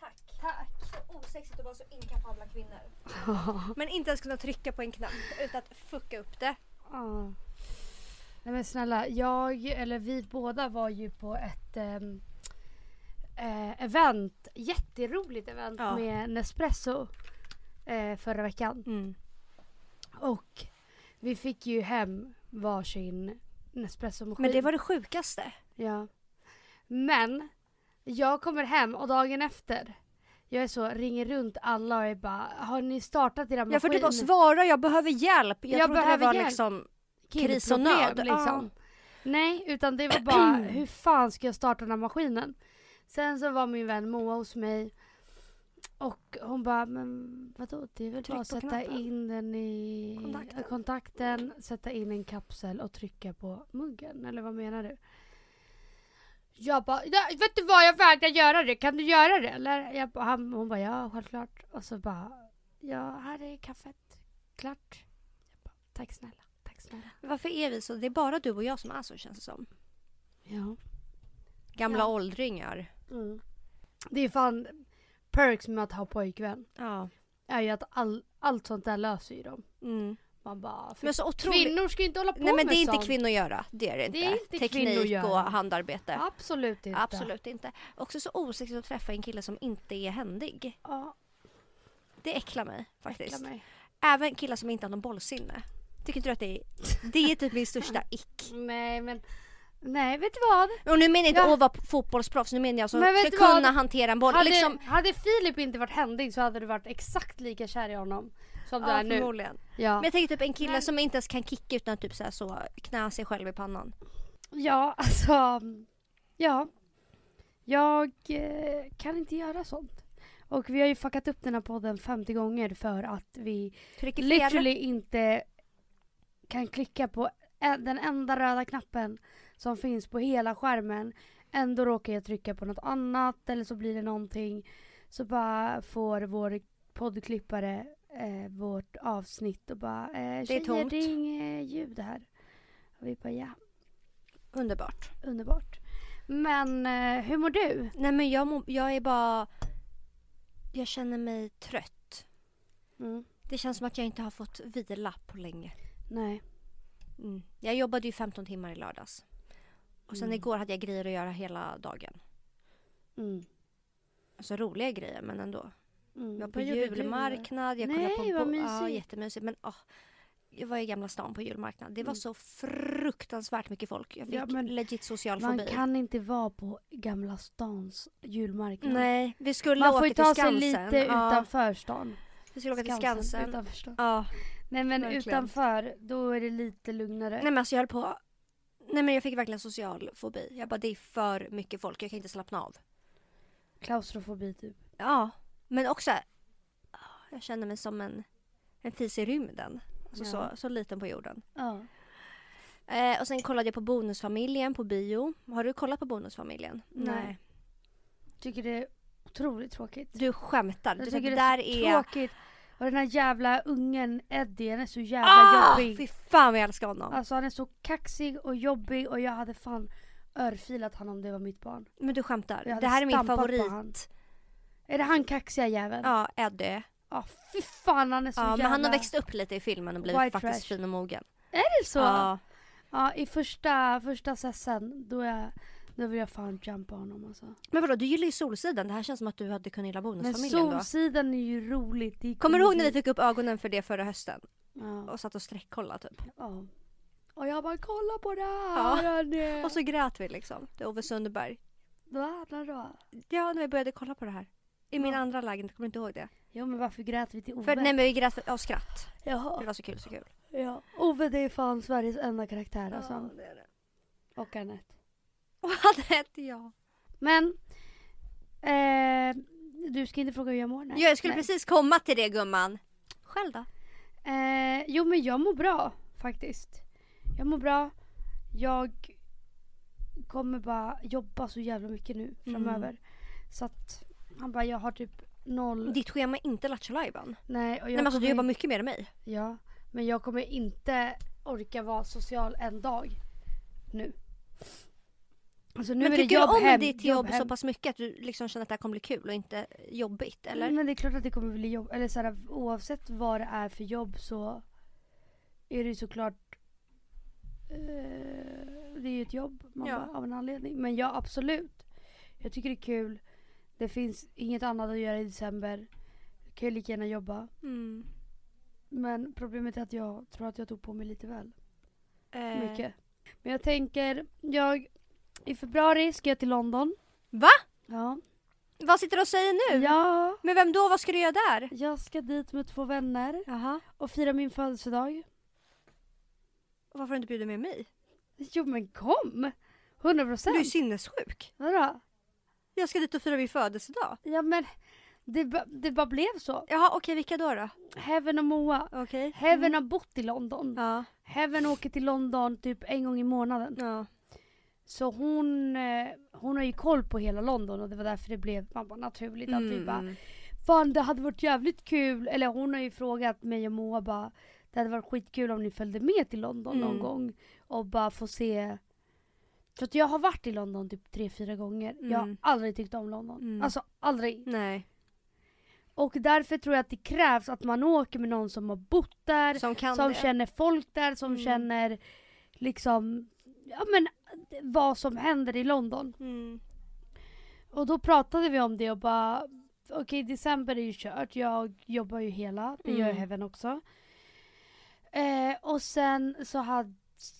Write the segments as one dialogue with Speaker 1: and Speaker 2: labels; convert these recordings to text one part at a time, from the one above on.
Speaker 1: Tack.
Speaker 2: Tack.
Speaker 1: Så osexigt att vara så inkapabla kvinnor. Men inte ens kunna trycka på en knapp utan att fucka upp det.
Speaker 2: Ja. Nej men snälla, jag, eller vi båda var ju på ett ehm, eh, event, jätteroligt event
Speaker 1: Ja.
Speaker 2: med Nespresso eh, förra veckan.
Speaker 1: Mm.
Speaker 2: Och vi fick ju hem varsin Nespresso-maskin.
Speaker 1: Men det var det sjukaste.
Speaker 2: Ja. Men jag kommer hem och dagen efter jag är så, ringer runt alla och är bara Har ni startat era
Speaker 1: Jag får typ svara, jag behöver hjälp. Jag,
Speaker 2: Jag
Speaker 1: trodde det
Speaker 2: behöver
Speaker 1: var
Speaker 2: hjälp.
Speaker 1: liksom kris och nöd.
Speaker 2: Liksom. Nej, utan det var bara hur fan ska jag starta den här maskinen? Sen så var min vän Moa hos mig och hon bara, men vadå det är väl bara att sätta
Speaker 1: knappen.
Speaker 2: in den i
Speaker 1: Kontakten.
Speaker 2: kontakten, sätta in en kapsel och trycka på muggen. Eller vad menar du? Jag bara, "Ja, vet du vad jag vägrar göra det, kan du göra det? Eller? Jag bara, han, hon bara, ja självklart. Och så bara, ja här är kaffet, klart. Jag bara, tack snälla, tack snälla.
Speaker 1: Varför är vi så? Det är bara du och jag som är så känns det som.
Speaker 2: Ja.
Speaker 1: Gamla
Speaker 2: Ja.
Speaker 1: åldringar.
Speaker 2: Mm. Det är fan perks med att ha pojkvän.
Speaker 1: Ja.
Speaker 2: Är ju att all, allt sånt där löser ju dem.
Speaker 1: Mm.
Speaker 2: Man bara,
Speaker 1: Men så otroligt.
Speaker 2: kvinnor ska ju inte hålla på
Speaker 1: Nej men
Speaker 2: med
Speaker 1: det är inte
Speaker 2: sånt.
Speaker 1: kvinnogöra. Det är det inte.
Speaker 2: Det är inte
Speaker 1: Teknik och handarbete.
Speaker 2: Absolut inte.
Speaker 1: Absolut inte. Också så osexigt att träffa en kille som inte är händig.
Speaker 2: Ja,
Speaker 1: Det äcklar mig faktiskt.
Speaker 2: äcklar mig.
Speaker 1: Även killar som inte har någon bollsinne. Tycker inte du att det är, det är typ min största ick.
Speaker 2: Nej men, nej vet du vad?
Speaker 1: Och nu menar jag inte
Speaker 2: Ja.
Speaker 1: att vara fotbollsproffs, nu menar jag som
Speaker 2: Men vet
Speaker 1: ska
Speaker 2: du vad?
Speaker 1: kunna hantera en boll.
Speaker 2: Hade,
Speaker 1: liksom,
Speaker 2: hade Filip inte varit händig så hade du varit exakt lika kär i honom som du
Speaker 1: ja,
Speaker 2: är nu.
Speaker 1: förmodligen.
Speaker 2: Ja.
Speaker 1: Men jag tänker typ en kille
Speaker 2: Men-
Speaker 1: som inte ens kan kicka utan att typ så, här så knä sig själv i pannan.
Speaker 2: ja, alltså. Ja. Jag eh, kan inte göra sånt. Och vi har ju fuckat upp den här podden 50 gånger för att vi
Speaker 1: Trycker fel.
Speaker 2: literally inte kan klicka på den enda röda knappen som finns på hela skärmen. Ändå råkar jag trycka på något annat eller så blir det någonting. Så bara får vår poddklippare eh, vårt avsnitt och bara eh,
Speaker 1: är
Speaker 2: tjejer
Speaker 1: tomt."
Speaker 2: det är inget ljud här. Och vi bara ja,
Speaker 1: Underbart.
Speaker 2: underbart. Men eh, hur mår du?
Speaker 1: Nej men jag, må, jag är bara... Jag känner mig trött.
Speaker 2: Mm.
Speaker 1: Det känns som att jag inte har fått vila på länge.
Speaker 2: Nej.
Speaker 1: Mm. Jag jobbade ju 15 timmar i lördags. Och sen
Speaker 2: Mm.
Speaker 1: igår hade jag grejer att göra hela dagen.
Speaker 2: Mm.
Speaker 1: Alltså roliga grejer men ändå.
Speaker 2: Mm.
Speaker 1: Jag var på julmarknad, jag
Speaker 2: Nej,
Speaker 1: kollade på...
Speaker 2: vad
Speaker 1: bo- Ja,
Speaker 2: mysigt.
Speaker 1: jättemysigt. Men åh, jag var i Gamla stan på julmarknad. Det var
Speaker 2: Mm.
Speaker 1: så fruktansvärt mycket folk. Jag fick
Speaker 2: Ja,
Speaker 1: legit social
Speaker 2: Man
Speaker 1: fobi.
Speaker 2: kan inte vara på Gamla stans julmarknad.
Speaker 1: Nej, vi skulle
Speaker 2: Man
Speaker 1: åka
Speaker 2: får ju
Speaker 1: till
Speaker 2: ta sig
Speaker 1: Skansen.
Speaker 2: lite
Speaker 1: ja,
Speaker 2: utanför stan.
Speaker 1: Vi skulle åka till Skansen.
Speaker 2: Utanför stan.
Speaker 1: Ja.
Speaker 2: Nej men
Speaker 1: verkligen.
Speaker 2: utanför, då är det lite lugnare.
Speaker 1: Nej men alltså jag höll på... Nej men jag fick verkligen social fobi. Jag bara det är för mycket folk, jag kan inte slappna av.
Speaker 2: Klaustrofobi typ.
Speaker 1: Ja, men också... ah, Jag känner mig som en, en fis i rymden. Alltså
Speaker 2: Ja.
Speaker 1: så, så liten på jorden.
Speaker 2: Ja.
Speaker 1: Eh, och sen kollade jag på Bonusfamiljen på bio. Har du kollat på Bonusfamiljen?
Speaker 2: Nej. Tycker det är otroligt tråkigt.
Speaker 1: Du skämtar. Du
Speaker 2: Jag
Speaker 1: tycker
Speaker 2: tycker
Speaker 1: det där
Speaker 2: är... tråkigt. Och den här jävla ungen Eddie, han är så jävla
Speaker 1: Ah!
Speaker 2: jobbig.
Speaker 1: Fy fan vad jag älskar honom.
Speaker 2: Alltså han är så kaxig och jobbig och jag hade fan örfilat han om det var mitt barn.
Speaker 1: Men du skämtar. Det här är min favorit.
Speaker 2: Är det han kaxiga jäveln? Ja.
Speaker 1: Ja, Eddie.
Speaker 2: fy fan han är så
Speaker 1: Ja,
Speaker 2: jävla...
Speaker 1: men han har växt upp lite i filmen och blivit
Speaker 2: White
Speaker 1: faktiskt
Speaker 2: trash.
Speaker 1: fin och mogen.
Speaker 2: Är det så?
Speaker 1: Ja.
Speaker 2: Ja, i första, första sessen, då, är, då vill jag fan jumpa honom alltså.
Speaker 1: Men vadå, du gillar ju Solsidan. Det här känns som att du hade kunnat gilla
Speaker 2: Men
Speaker 1: Bonusfamiljen då.
Speaker 2: Solsidan är ju roligt. Det
Speaker 1: Kommer du ihåg när vi fick upp ögonen för det förra hösten?
Speaker 2: Ja,
Speaker 1: Och satt och sträckkollade typ.
Speaker 2: ja. Och jag bara kolla på det
Speaker 1: Ja.
Speaker 2: här hörni.
Speaker 1: Och så grät vi liksom. Det är Ove Sundberg.
Speaker 2: Då, då, då.
Speaker 1: Ja, när vi började kolla på det här. I min
Speaker 2: Ja.
Speaker 1: andra lägenhet, kommer du inte ihåg det?
Speaker 2: Jo men varför grät vi till Ove?
Speaker 1: För, nej men vi grät för- av skratt.
Speaker 2: Jaha.
Speaker 1: Det var så kul, så kul.
Speaker 2: Ja. Ove det är fan Sveriges enda karaktär alltså.
Speaker 1: det är det.
Speaker 2: Och Anette.
Speaker 1: Och han hette jag.
Speaker 2: Men. Eh, du ska inte fråga hur jag mår? Nej.
Speaker 1: Ja, jag skulle
Speaker 2: Nej.
Speaker 1: precis komma till det gumman. Själv då?
Speaker 2: Eh, jo men jag mår bra faktiskt. Jag mår bra. Jag kommer bara jobba så jävla mycket nu
Speaker 1: Mm.
Speaker 2: framöver. Så att han bara jag har typ noll.
Speaker 1: Ditt schema är inte Lattjo.
Speaker 2: Nej, och jag
Speaker 1: Nej men alltså du jobbar
Speaker 2: in-
Speaker 1: mycket mer än mig.
Speaker 2: Ja, men jag kommer inte orka vara social en dag nu. Alltså
Speaker 1: Men tycker
Speaker 2: jobb,
Speaker 1: du om
Speaker 2: hem,
Speaker 1: ditt jobb,
Speaker 2: hem.
Speaker 1: så pass mycket att du liksom känner att det här kommer bli kul och inte jobbigt? Eller?
Speaker 2: Men det är klart att det kommer bli jobb. Eller så här, oavsett vad det är för jobb så är det ju såklart eh, det är ju ett jobb man
Speaker 1: Ja.
Speaker 2: bara, av en anledning. Men ja absolut. Jag tycker det är kul. Det finns inget annat att göra i december. Jag kan ju lika gärna jobba.
Speaker 1: Mm.
Speaker 2: Men problemet är att jag tror att jag tog på mig lite väl
Speaker 1: Eh,
Speaker 2: mycket. Men jag tänker, jag i februari ska jag till London.
Speaker 1: Va?
Speaker 2: Ja.
Speaker 1: Vad sitter du och säger nu?
Speaker 2: Ja.
Speaker 1: Men vem då? Vad ska du göra där?
Speaker 2: Jag ska dit med två vänner
Speaker 1: Jaha.
Speaker 2: och fira min födelsedag.
Speaker 1: Varför har du inte bjudit med mig?
Speaker 2: Jo men kom! 100
Speaker 1: Du är
Speaker 2: procent.
Speaker 1: sinnessjuk.
Speaker 2: Vadå?
Speaker 1: Jag ska dit och fira min födelsedag.
Speaker 2: Ja men det, ba- det bara blev så.
Speaker 1: Jaha, okej vilka då då?
Speaker 2: Heaven och Moa.
Speaker 1: Okej.
Speaker 2: Heaven har bott i London.
Speaker 1: Ja.
Speaker 2: Heaven åker till London typ en gång i månaden.
Speaker 1: ja.
Speaker 2: Så hon, eh, hon har ju koll på hela London och det var därför det blev man bara naturligt att vi bara
Speaker 1: Mm.
Speaker 2: Fan det hade varit jävligt kul, eller hon har ju frågat mig och Moa bara Det hade varit skitkul om ni följde med till London någon
Speaker 1: Mm.
Speaker 2: gång och bara få se För att jag har varit i London typ tre, fyra gånger. Jag har
Speaker 1: Mm.
Speaker 2: aldrig tyckt om London.
Speaker 1: Mm.
Speaker 2: Alltså aldrig.
Speaker 1: Nej.
Speaker 2: Och därför tror jag att det krävs att man åker med någon som har bott där,
Speaker 1: Som
Speaker 2: som känner folk där, som
Speaker 1: Mm.
Speaker 2: känner liksom Ja men vad som händer i London.
Speaker 1: Mm.
Speaker 2: Och då pratade vi om det och bara okej december är ju kört, jag jobbar ju hela, det gör
Speaker 1: Mm.
Speaker 2: Heaven också. Eh, och sen så, hade,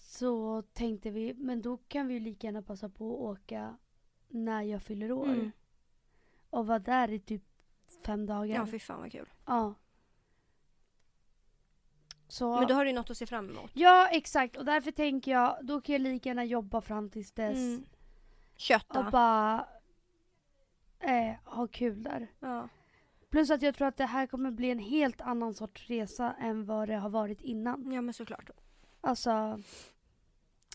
Speaker 2: så tänkte vi, men då kan vi ju lika gärna passa på att åka när jag fyller år.
Speaker 1: Mm.
Speaker 2: Och vara där i typ fem dagar.
Speaker 1: Ja, fy fan vad kul.
Speaker 2: Ja. Så,
Speaker 1: Men då har du något att se fram emot.
Speaker 2: Ja exakt och därför tänker jag, då kan jag lika gärna jobba fram tills dess.
Speaker 1: Mm. Kött
Speaker 2: Och bara eh, ha kul där.
Speaker 1: Ja.
Speaker 2: Plus att jag tror att det här kommer bli en helt annan sorts resa än vad det har varit innan.
Speaker 1: ja, men såklart.
Speaker 2: Alltså,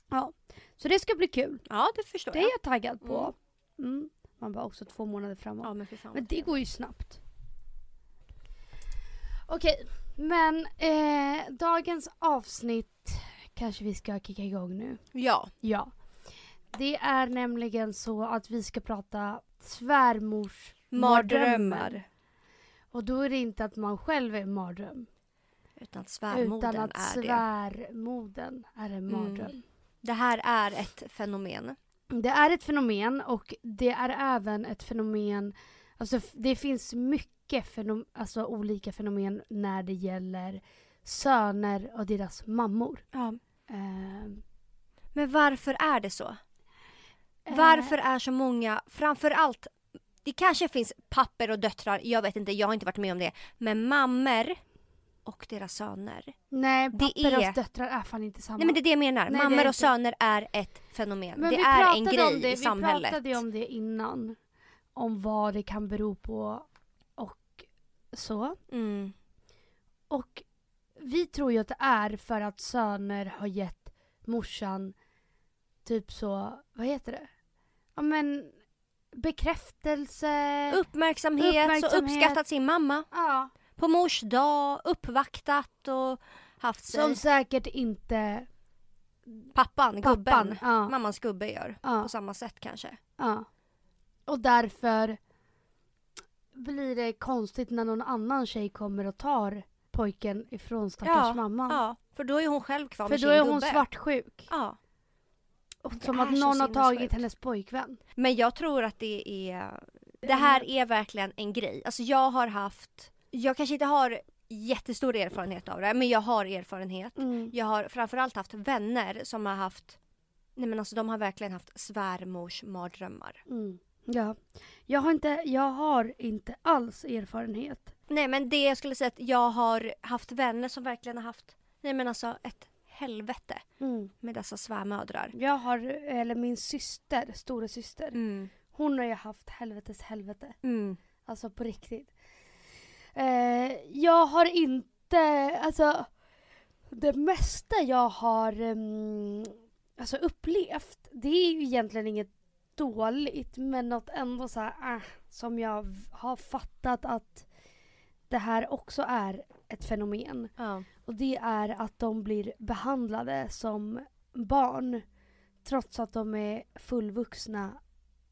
Speaker 2: ja. Så det ska bli kul.
Speaker 1: Ja, det förstår
Speaker 2: Det är
Speaker 1: jag.
Speaker 2: jag taggad på. Mm. Man bara också två månader framåt.
Speaker 1: Ja, men
Speaker 2: Men det går ju snabbt. Okej, men eh, dagens avsnitt kanske vi ska kicka igång nu.
Speaker 1: Ja.
Speaker 2: Ja. Det är nämligen så att vi ska prata svärmors
Speaker 1: Mardrömmar.
Speaker 2: Och då är det inte att man själv är en mardröm.
Speaker 1: Utan svärmodern
Speaker 2: utan att
Speaker 1: är det.
Speaker 2: svärmodern är en
Speaker 1: Mm.
Speaker 2: mardröm.
Speaker 1: Det här är ett fenomen.
Speaker 2: Det är ett fenomen och det är även ett fenomen, alltså det finns mycket fenom, alltså olika fenomen när det gäller söner och deras mammor.
Speaker 1: Ja.
Speaker 2: Ehm,
Speaker 1: Men varför är det så?
Speaker 2: eh,
Speaker 1: Varför är så många, framför allt, det kanske finns papper och döttrar, jag vet inte, jag har inte varit med om det. Men mammor och deras söner.
Speaker 2: Nej, papper
Speaker 1: är-
Speaker 2: och döttrar är fan inte samma.
Speaker 1: Nej men det är det jag menar,
Speaker 2: Nej,
Speaker 1: mammor och söner är ett fenomen.
Speaker 2: Men
Speaker 1: det
Speaker 2: vi
Speaker 1: är en grej
Speaker 2: det,
Speaker 1: i samhället.
Speaker 2: Vi pratade om det innan. Om vad det kan bero på så.
Speaker 1: Mm.
Speaker 2: Och vi tror ju att det är för att söner har gett morsan typ så, vad heter det? Ja men bekräftelse.
Speaker 1: Uppmärksamhet, och
Speaker 2: Uppmärksamhet.
Speaker 1: uppskattat sin mamma.
Speaker 2: ja.
Speaker 1: På mors dag, uppvaktat och haft sig.
Speaker 2: Som säkert inte
Speaker 1: pappan,
Speaker 2: pappan.
Speaker 1: gubben,
Speaker 2: Ja,
Speaker 1: mammans gubbe gör.
Speaker 2: ja,
Speaker 1: På samma sätt kanske.
Speaker 2: ja. Och därför blir det konstigt när någon annan tjej kommer och tar pojken ifrån stackars
Speaker 1: Ja,
Speaker 2: mamman.
Speaker 1: Ja, för då är hon själv kvar
Speaker 2: För
Speaker 1: med
Speaker 2: då
Speaker 1: sin
Speaker 2: är hon
Speaker 1: gubbe.
Speaker 2: svartsjuk.
Speaker 1: Ja.
Speaker 2: Och som att någon har tagit
Speaker 1: sinnessjukt.
Speaker 2: hennes pojkvän.
Speaker 1: Men jag tror att det är... Det här är verkligen en grej. Alltså jag har haft... Jag kanske inte har jättestor erfarenhet av det, men jag har erfarenhet.
Speaker 2: Mm.
Speaker 1: Jag har framförallt haft vänner som har haft... Nej men alltså de har verkligen haft svärmors mardrömmar.
Speaker 2: Mm. Ja. Jag har, inte, jag har inte alls erfarenhet.
Speaker 1: Nej men det jag skulle säga att jag har haft vänner som verkligen har haft... Nej men alltså ett helvete med dessa svärmödrar.
Speaker 2: Jag har, eller min syster, stora syster.
Speaker 1: Mm.
Speaker 2: Hon har ju haft helvetes helvete.
Speaker 1: Mm.
Speaker 2: Alltså på riktigt. Eh, jag har inte, alltså det mesta jag har um, alltså upplevt, det är ju egentligen inget dåligt men något ändå så här, äh, som jag har fattat att det här också är ett fenomen.
Speaker 1: Ja.
Speaker 2: Och det är att de blir behandlade som barn trots att de är fullvuxna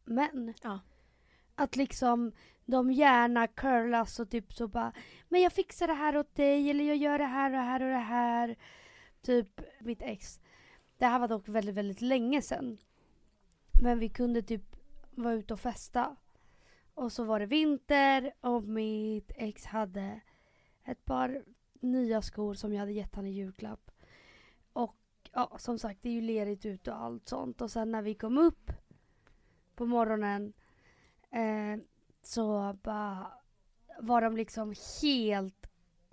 Speaker 2: män.
Speaker 1: Ja.
Speaker 2: Att liksom de gärna curlas och typ så bara Men jag fixar det här åt dig eller jag gör det här och det här och det här. Typ mitt ex. Det här var dock väldigt, väldigt länge sedan. Men vi kunde typ vara ute och festa. Och så var det vinter och mitt ex hade ett par nya skor som jag hade gett han i julklapp. Och ja, som sagt, det är ju lerigt ute och allt sånt. Och sen när vi kom upp på morgonen eh, så bara var de liksom helt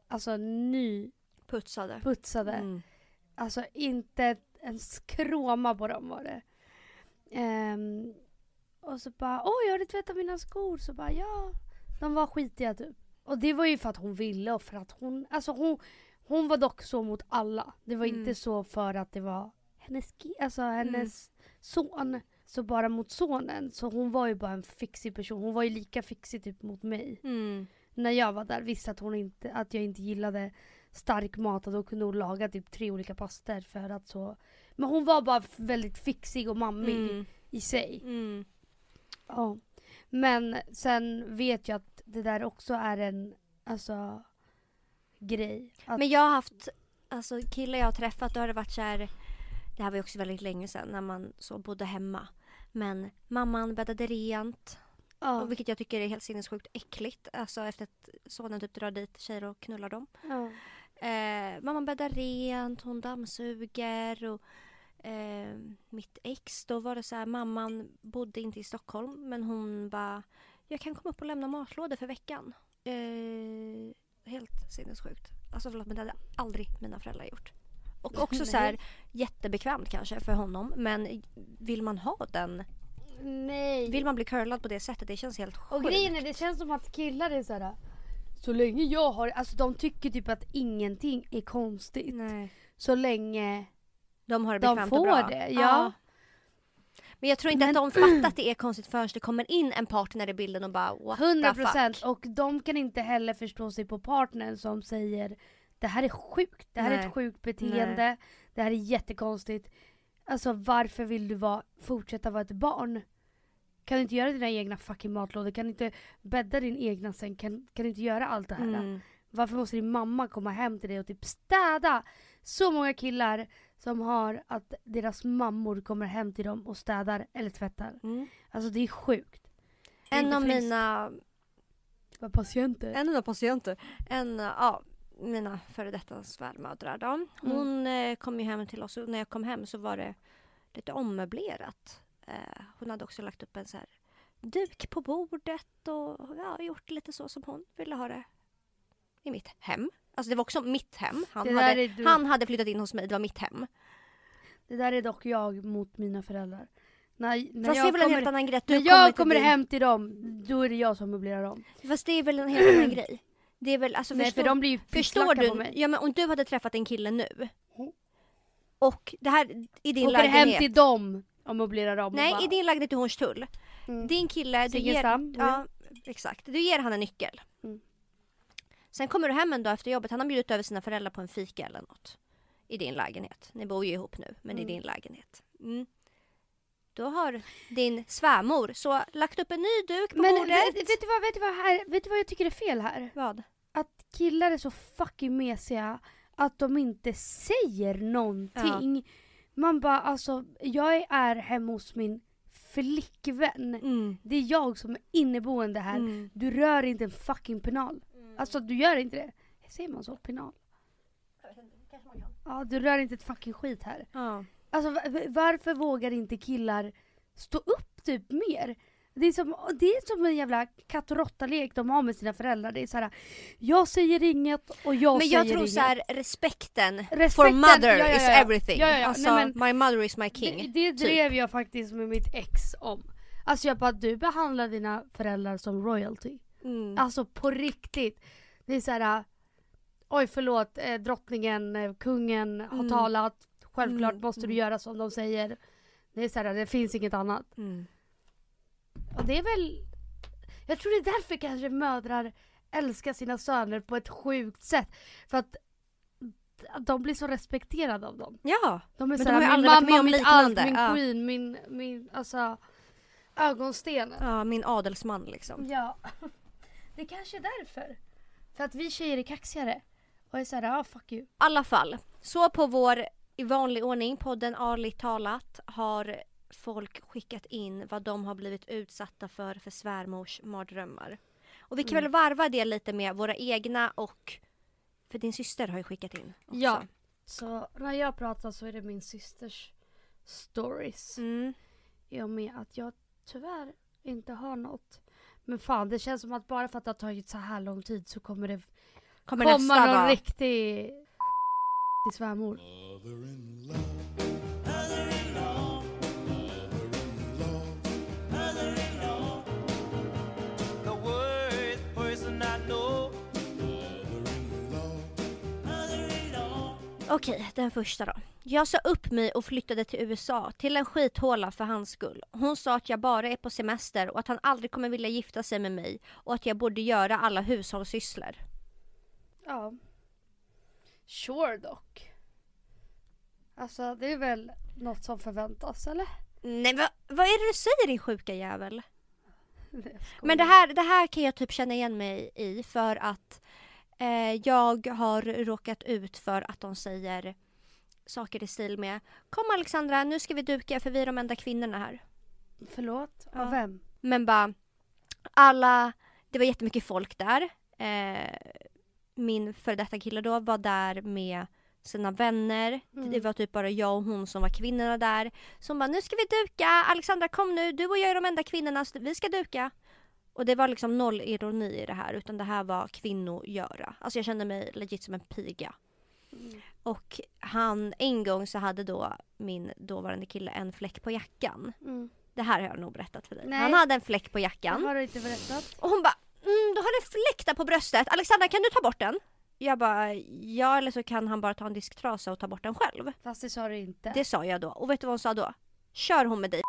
Speaker 2: alltså nyputsade.
Speaker 1: Putsade. Mm.
Speaker 2: Alltså inte en skråma på dem var det. Um, och så bara, oj har du tvättat mina skor? Så bara, ja. De var skitiga typ. Och det var ju för att hon ville och för att hon, alltså hon, hon var dock så mot alla. Det var mm. inte så för att det var hennes, alltså hennes mm. son. Så bara mot sonen. Så hon var ju bara en fixig person. Hon var ju lika fixig typ mot mig.
Speaker 1: Mm.
Speaker 2: När jag var där visste att hon inte, att jag inte gillade stark mat och då kunde hon laga typ tre olika pastor för att så. Men hon var bara väldigt fixig och mammig
Speaker 1: mm.
Speaker 2: i sig.
Speaker 1: Mm.
Speaker 2: Ja. Men sen vet jag att det där också är en, alltså, grej. Att...
Speaker 1: Men jag har haft, alltså killar jag har träffat, då har det varit så här, det här var ju också väldigt länge sedan när man så bodde hemma. Men mamman bäddade rent. Ja. Och vilket jag tycker är helt sinnessjukt äckligt. Alltså efter att sonen typ drar dit tjejer och knullar dem.
Speaker 2: Ja.
Speaker 1: Eh, mamman bäddar rent, hon dammsuger och eh, mitt ex, då var det så här, mamman bodde inte i Stockholm men hon bara, jag kan komma upp och lämna matlådor för veckan. Eh, helt sinnessjukt. Alltså förlåt men det hade aldrig mina föräldrar gjort. Och också så här jättebekvämt kanske för honom men vill man ha den
Speaker 2: Nej.
Speaker 1: Vill man bli curlad på det sättet? Det känns helt sjukt.
Speaker 2: Och grejen är det känns som att killar är såhär Så länge jag har, alltså de tycker typ att ingenting är konstigt.
Speaker 1: Nej.
Speaker 2: Så länge
Speaker 1: de har det
Speaker 2: de får
Speaker 1: och bra.
Speaker 2: det. Ja. ja.
Speaker 1: Men jag tror inte Men... att de fattar att det är konstigt förrän det kommer in en partner i bilden och bara what 100% the fuck.
Speaker 2: och de kan inte heller förstå sig på partnern som säger det här är sjukt, det här Nej. är ett sjukt beteende, Nej. det här är jättekonstigt. Alltså varför vill du vara, fortsätta vara ett barn? Kan du inte göra dina egna fucking matlådor? Kan du inte bädda din egna säng? Kan, kan du inte göra allt det här?
Speaker 1: Mm.
Speaker 2: Varför måste din mamma komma hem till dig och typ städa? Så många killar som har att deras mammor kommer hem till dem och städar eller tvättar.
Speaker 1: Mm.
Speaker 2: Alltså det är sjukt.
Speaker 1: Det är en av friskt. mina
Speaker 2: patienter.
Speaker 1: En av mina patienter. En, ja, mina före detta svärmödrar då. Mm. Hon mm. kom ju hem till oss och när jag kom hem så var det lite ommöblerat. Eh, hon hade också lagt upp en så här duk på bordet och ja, gjort lite så som hon ville ha det i mitt hem. Alltså det var också mitt hem. Han, hade, du... han hade flyttat in hos mig, det var mitt hem.
Speaker 2: Det där är dock jag mot mina föräldrar.
Speaker 1: När, när Fast det är väl en helt annan grej.
Speaker 2: när jag kommer hem till dem, då är det jag som möblerar dem.
Speaker 1: Fast det är väl en helt annan grej. Det är väl, alltså,
Speaker 2: Nej
Speaker 1: förstår,
Speaker 2: för de blir ju
Speaker 1: förstår du,
Speaker 2: på mig.
Speaker 1: Ja men om du hade träffat en kille nu. Och det här i din
Speaker 2: Åker
Speaker 1: lägenhet.
Speaker 2: hem till dem och möblerar dem.
Speaker 1: Nej
Speaker 2: bara...
Speaker 1: i din lägenhet i Hornstull. Mm. Din kille, du ger, ja, exakt. Du ger han en nyckel.
Speaker 2: Mm.
Speaker 1: Sen kommer du hem en dag efter jobbet, han har bjudit över sina föräldrar på en fika eller något. I din lägenhet. Ni bor ju ihop nu, men mm. i din lägenhet. Mm. Då har din svärmor så lagt upp en ny duk på
Speaker 2: men,
Speaker 1: bordet.
Speaker 2: Vet, vet, du vad, vet, du vad här, vet du vad jag tycker är fel här?
Speaker 1: Vad?
Speaker 2: Att killar är så fucking mesiga att de inte säger någonting. Ja. Man bara alltså, jag är hemma hos min flickvän.
Speaker 1: Mm.
Speaker 2: Det är jag som är inneboende här. Mm. Du rör inte en fucking penal. Alltså du gör inte det. Säger man så? Penal? Ja, du rör inte ett fucking skit här.
Speaker 1: Ja.
Speaker 2: Alltså varför vågar inte killar stå upp typ mer? Det är, som, det är som en jävla katt och råtta-lek de har med sina föräldrar. Det är såhär, jag säger inget och jag
Speaker 1: säger
Speaker 2: inget. Men
Speaker 1: jag tror såhär, respekten, respekten for mother ja, ja, ja. is everything. Alltså, Nej, men, my mother is my king.
Speaker 2: Det, det typ. drev jag faktiskt med mitt ex om. Alltså jag bara, du behandlar dina föräldrar som royalty.
Speaker 1: Mm.
Speaker 2: Alltså på riktigt. Det är så här. Oj förlåt, eh, drottningen, eh, kungen har mm. talat. Självklart mm. måste du mm. göra som de säger. Det är så här, det finns inget annat.
Speaker 1: Mm.
Speaker 2: Och det är väl... Jag tror det är därför kanske mödrar älskar sina söner på ett sjukt sätt. För att de blir så respekterade av dem.
Speaker 1: Ja,
Speaker 2: De är såhär,
Speaker 1: har
Speaker 2: min
Speaker 1: aldrig varit med om
Speaker 2: allt, min
Speaker 1: ja.
Speaker 2: queen, min, min, alltså ögonstenen.
Speaker 1: ja min adelsman liksom.
Speaker 2: Ja. Det kanske är därför. För att vi tjejer är kaxigare. Och är såhär, ja ah, fuck you.
Speaker 1: I alla fall, så på vår i vanlig ordning podden Arligt talat har folk skickat in vad de har blivit utsatta för för svärmors mardrömmar. Och vi kan
Speaker 2: Mm.
Speaker 1: väl varva det lite med våra egna och för din syster har ju skickat in. Också.
Speaker 2: Ja. Så när jag pratar så är det min systers stories.
Speaker 1: Mm.
Speaker 2: I och med att jag tyvärr inte har något. Men fan det känns som att bara för att det har tagit så här lång tid så kommer det
Speaker 1: Kommer
Speaker 2: komma
Speaker 1: nästa
Speaker 2: någon
Speaker 1: vara.
Speaker 2: riktig till svärmor.
Speaker 1: Okej, den första då. Jag sa upp mig och flyttade till USA, till en skithåla för hans skull. Hon sa att jag bara är på semester och att han aldrig kommer vilja gifta sig med mig och att jag borde göra alla hushållssysslor.
Speaker 2: Ja. Sure dock. Alltså det är väl något som förväntas eller?
Speaker 1: Nej, vad, vad är det du säger din sjuka jävel? Men det här, det här kan jag typ känna igen mig i för att jag har råkat ut för att de säger saker i stil med Kom Alexandra, nu ska vi duka för vi är de enda kvinnorna här.
Speaker 2: Förlåt?
Speaker 1: Ja.
Speaker 2: Av vem?
Speaker 1: Men bara alla, det var jättemycket folk där. Eh, min före detta kille då var där med sina vänner.
Speaker 2: Mm.
Speaker 1: Det var typ bara jag och hon som var kvinnorna där. Som bara, nu ska vi duka, Alexandra kom nu, du och jag är de enda kvinnorna, så vi ska duka. Och det var liksom noll ironi i det här utan det här var kvinnogöra. Alltså jag kände mig legit som en piga.
Speaker 2: Mm.
Speaker 1: Och han, en gång så hade då min dåvarande kille en fläck på jackan.
Speaker 2: Mm.
Speaker 1: Det här har jag nog berättat för dig.
Speaker 2: Nej.
Speaker 1: Han hade en fläck på
Speaker 2: Det
Speaker 1: jackan.
Speaker 2: har du inte berättat.
Speaker 1: Och hon bara, mm, du har en fläck där på bröstet. Alexandra kan du ta bort den? Jag bara, ja eller så kan han bara ta en disktrasa och ta bort den själv.
Speaker 2: Fast det sa du inte.
Speaker 1: Det sa jag då. Och vet du vad hon sa då? Kör hon med dig?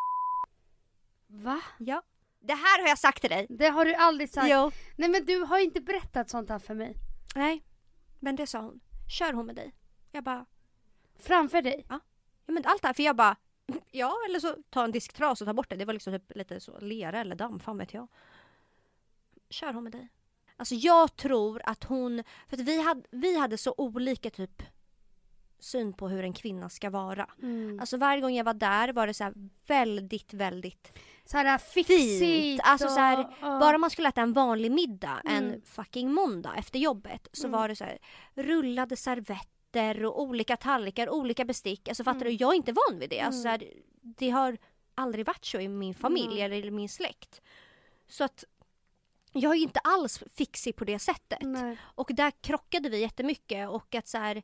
Speaker 2: Va?
Speaker 1: Ja. Det här har jag sagt till dig.
Speaker 2: Det har du aldrig sagt.
Speaker 1: Jo.
Speaker 2: Nej men du har inte berättat sånt här för mig.
Speaker 1: Nej. Men det sa hon. Kör hon med dig? Jag bara,
Speaker 2: Framför dig.
Speaker 1: ja men allt det här. För jag bara, ja eller så ta en disktras och ta bort det. Det var liksom typ lite så lera eller damm, fan vet jag. Kör hon med dig? Alltså jag tror att hon, för att vi hade, vi hade så olika typ syn på hur en kvinna ska vara.
Speaker 2: Mm.
Speaker 1: Alltså varje gång jag var där var det så här väldigt, väldigt
Speaker 2: så här fixigt.
Speaker 1: fint. Alltså
Speaker 2: och,
Speaker 1: så här,
Speaker 2: ja.
Speaker 1: Bara man skulle äta en vanlig middag en
Speaker 2: Mm.
Speaker 1: fucking måndag efter jobbet så
Speaker 2: Mm.
Speaker 1: var det så här rullade servetter och olika tallrikar, olika bestick. Alltså fattar du? Jag är inte van vid det. Alltså, så här, det har aldrig varit så i min familj
Speaker 2: Mm.
Speaker 1: eller i min släkt. Så att jag är inte alls fixig på det sättet.
Speaker 2: Nej.
Speaker 1: Och där krockade vi jättemycket och att så här,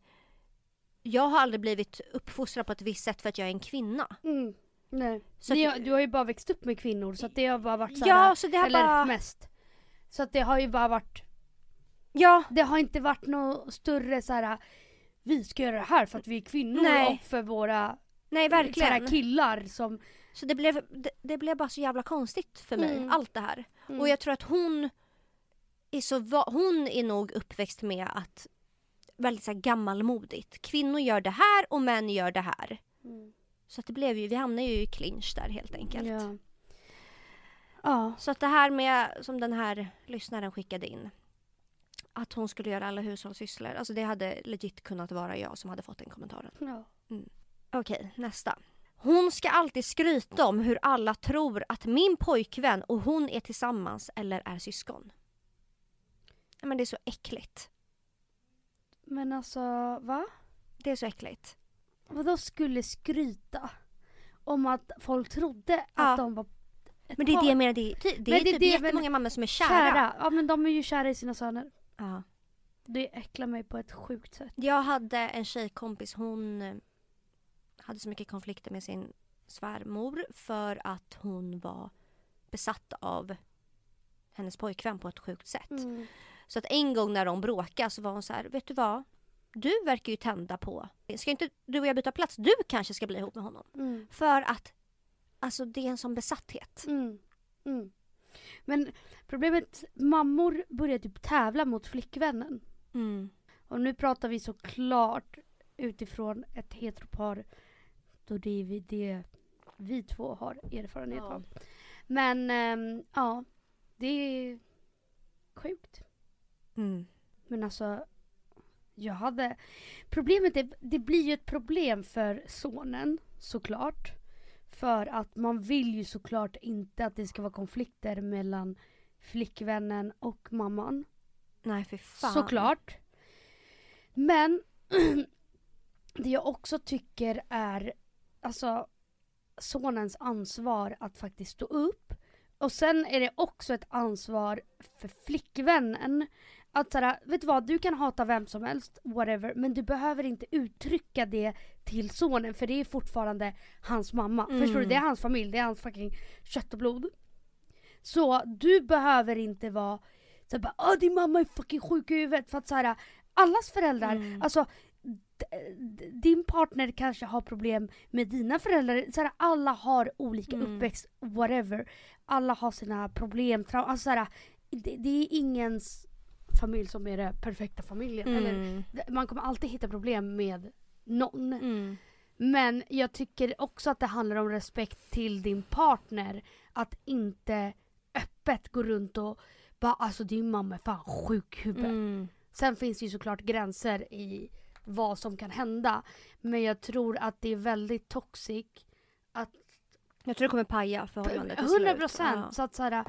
Speaker 1: jag har aldrig blivit uppfostrad på ett visst sätt för att jag är en kvinna.
Speaker 2: Mm. Nej.
Speaker 1: Så
Speaker 2: Ni
Speaker 1: att-
Speaker 2: har, du har ju bara växt upp med kvinnor så att det har bara varit så här,
Speaker 1: Ja, så det har
Speaker 2: eller
Speaker 1: bara...
Speaker 2: mest. Så att det har ju bara varit,
Speaker 1: Ja,
Speaker 2: det har inte varit något större så här. vi ska göra det här för att vi är kvinnor
Speaker 1: Nej.
Speaker 2: och för våra
Speaker 1: nej verkligen.
Speaker 2: killar som...
Speaker 1: Så det blev, det, det blev bara så jävla konstigt för mig,
Speaker 2: Mm.
Speaker 1: allt det här.
Speaker 2: Mm.
Speaker 1: Och jag tror att hon är så va- hon är nog uppväxt med att väldigt så här gammalmodigt. Kvinnor gör det här och män gör det här.
Speaker 2: Mm.
Speaker 1: Så att det blev ju, vi hamnade ju i clinch där helt enkelt.
Speaker 2: Ja. Ja.
Speaker 1: Så att det här med, som den här lyssnaren skickade in. Att hon skulle göra alla hushållssysslor. Alltså det hade legit kunnat vara jag som hade fått den kommentaren.
Speaker 2: ja.
Speaker 1: Okej, nästa. Hon ska alltid skryta om hur alla tror att min pojkvän och hon är tillsammans eller är syskon. Men det är så äckligt.
Speaker 2: Men alltså, va?
Speaker 1: Det är så äckligt.
Speaker 2: Vadå skulle skryta? Om att folk trodde
Speaker 1: Ja.
Speaker 2: att de var ett
Speaker 1: Men det är
Speaker 2: par?
Speaker 1: det jag menar. Det det är
Speaker 2: Men det är
Speaker 1: typ
Speaker 2: det,
Speaker 1: jättemånga mammor som är kära.
Speaker 2: kära. Ja men de är ju kära i sina söner.
Speaker 1: Ja.
Speaker 2: Det äcklar mig på ett sjukt sätt.
Speaker 1: Jag hade en tjejkompis, hon eh, hade så mycket konflikter med sin svärmor för att hon var besatt av hennes pojkvän på ett sjukt sätt.
Speaker 2: Mm.
Speaker 1: Så att en gång när de bråkade så var hon så här, vet du vad? Du verkar ju tända på, ska inte du och jag byta plats? Du kanske ska bli ihop med honom.
Speaker 2: Mm.
Speaker 1: För att, alltså det är en sån besatthet.
Speaker 2: Mm. Mm. Men problemet, mammor börjar typ tävla mot flickvännen.
Speaker 1: Mm.
Speaker 2: Och nu pratar vi såklart utifrån ett heteropar då det är vi, det vi två har erfarenhet
Speaker 1: Ja.
Speaker 2: av. Men ehm, ja, det är sjukt.
Speaker 1: Mm.
Speaker 2: Men alltså, jag hade... Problemet är, det blir ju ett problem för sonen såklart. För att man vill ju såklart inte att det ska vara konflikter mellan flickvännen och mamman.
Speaker 1: Nej, för fan.
Speaker 2: Såklart. Men det jag också tycker är alltså sonens ansvar att faktiskt stå upp. Och sen är det också ett ansvar för flickvännen. Att såhär, vet du vad, du kan hata vem som helst, whatever, men du behöver inte uttrycka det till sonen för det är fortfarande hans mamma.
Speaker 1: Mm.
Speaker 2: Förstår du? Det är hans familj, det är hans fucking kött och blod. Så du behöver inte vara så bara, Åh, din mamma är fucking sjuk i huvudet. För att så här, allas föräldrar,
Speaker 1: Mm.
Speaker 2: alltså din partner kanske har problem med dina föräldrar. Så här, alla har olika
Speaker 1: Mm.
Speaker 2: uppväxt, whatever. Alla har sina problem. Alltså, så här, det, det är ingens familj som är den perfekta familjen. Eller,
Speaker 1: Mm.
Speaker 2: d- man kommer alltid hitta problem med någon.
Speaker 1: Mm.
Speaker 2: Men jag tycker också att det handlar om respekt till din partner. Att inte öppet gå runt och bara alltså din mamma är fan sjuk i huvudet.
Speaker 1: Mm.
Speaker 2: Sen finns det ju såklart gränser i vad som kan hända. Men jag tror att det är väldigt toxic. Att
Speaker 1: Jag tror det kommer paja förhållandet till
Speaker 2: 100
Speaker 1: slut.
Speaker 2: procent.
Speaker 1: Ja.
Speaker 2: Så att så här,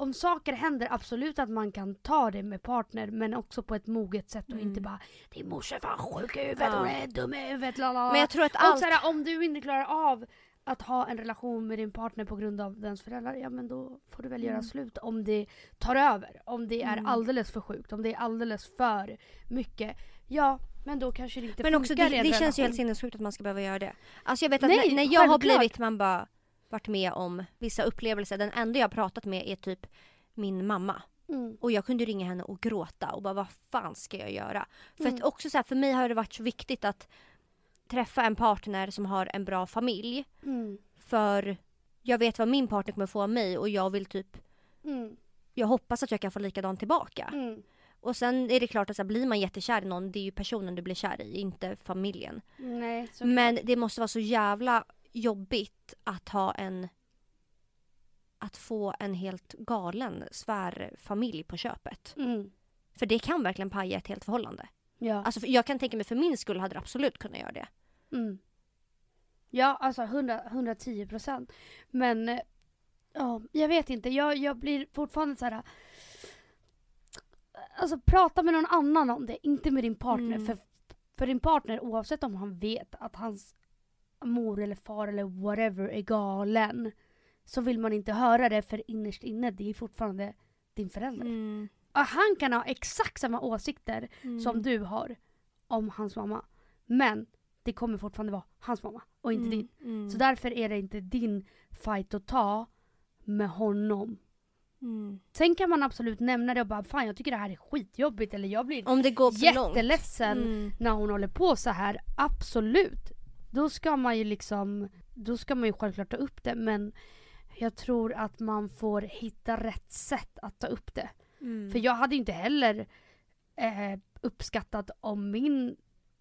Speaker 2: om saker händer, absolut att man kan ta det med partner men också på ett moget sätt och
Speaker 1: Mm.
Speaker 2: inte bara din morsa är fan sjuk i huvudet,
Speaker 1: Ja.
Speaker 2: hon är dum i huvudet, lalala.
Speaker 1: Men jag tror att
Speaker 2: Och
Speaker 1: allt...
Speaker 2: så här, om du inte klarar av att ha en relation med din partner på grund av dens föräldrar, ja men då får du väl göra
Speaker 1: Mm.
Speaker 2: slut om det tar över. Om det är
Speaker 1: Mm.
Speaker 2: alldeles för sjukt, om det är alldeles för mycket. Ja, men då kanske det inte
Speaker 1: Men också det,
Speaker 2: funkar i en
Speaker 1: det känns ju helt sinnessjukt att man ska behöva göra det. Alltså jag vet att
Speaker 2: Nej,
Speaker 1: när, när jag har blivit, man bara varit med om vissa upplevelser. Den enda jag har pratat med är typ min mamma.
Speaker 2: Mm.
Speaker 1: Och jag kunde ringa henne och gråta och bara vad fan ska jag göra? För
Speaker 2: Mm.
Speaker 1: att också så här, för mig har det varit så viktigt att träffa en partner som har en bra familj.
Speaker 2: Mm.
Speaker 1: För jag vet vad min partner kommer få av mig och jag vill typ
Speaker 2: Mm.
Speaker 1: jag hoppas att jag kan få likadant tillbaka.
Speaker 2: Mm.
Speaker 1: Och sen är det klart att så här, blir man jättekär i någon, det är ju personen du blir kär i, inte familjen.
Speaker 2: Nej,
Speaker 1: Men det måste vara så jävla jobbigt att ha en att få en helt galen svärfamilj på köpet.
Speaker 2: Mm.
Speaker 1: För det kan verkligen paja ett helt förhållande.
Speaker 2: Ja.
Speaker 1: Alltså jag kan tänka mig för min skull hade det absolut kunnat göra det.
Speaker 2: Mm. Ja, alltså 100, 110 procent. Men ja, jag vet inte. Jag, jag blir fortfarande så här. Alltså prata med någon annan om det, inte med din partner.
Speaker 1: Mm.
Speaker 2: För, för din partner, oavsett om han vet att hans mor eller far eller whatever är galen. Så vill man inte höra det för innerst inne, det är fortfarande din förälder.
Speaker 1: Mm.
Speaker 2: Han kan ha exakt samma åsikter som du har om hans mamma. Men det kommer fortfarande vara hans mamma och inte din.
Speaker 1: Mm.
Speaker 2: Så därför är det inte din fight att ta med honom.
Speaker 1: Mm.
Speaker 2: Sen kan man absolut nämna det och bara fan jag tycker det här är skitjobbigt eller jag blir
Speaker 1: Om det går
Speaker 2: jätteledsen
Speaker 1: Mm.
Speaker 2: när hon håller på så här. Absolut. Då ska man ju liksom, då ska man ju självklart ta upp det men jag tror att man får hitta rätt sätt att ta upp det.
Speaker 1: Mm.
Speaker 2: För jag hade inte heller eh, uppskattat om min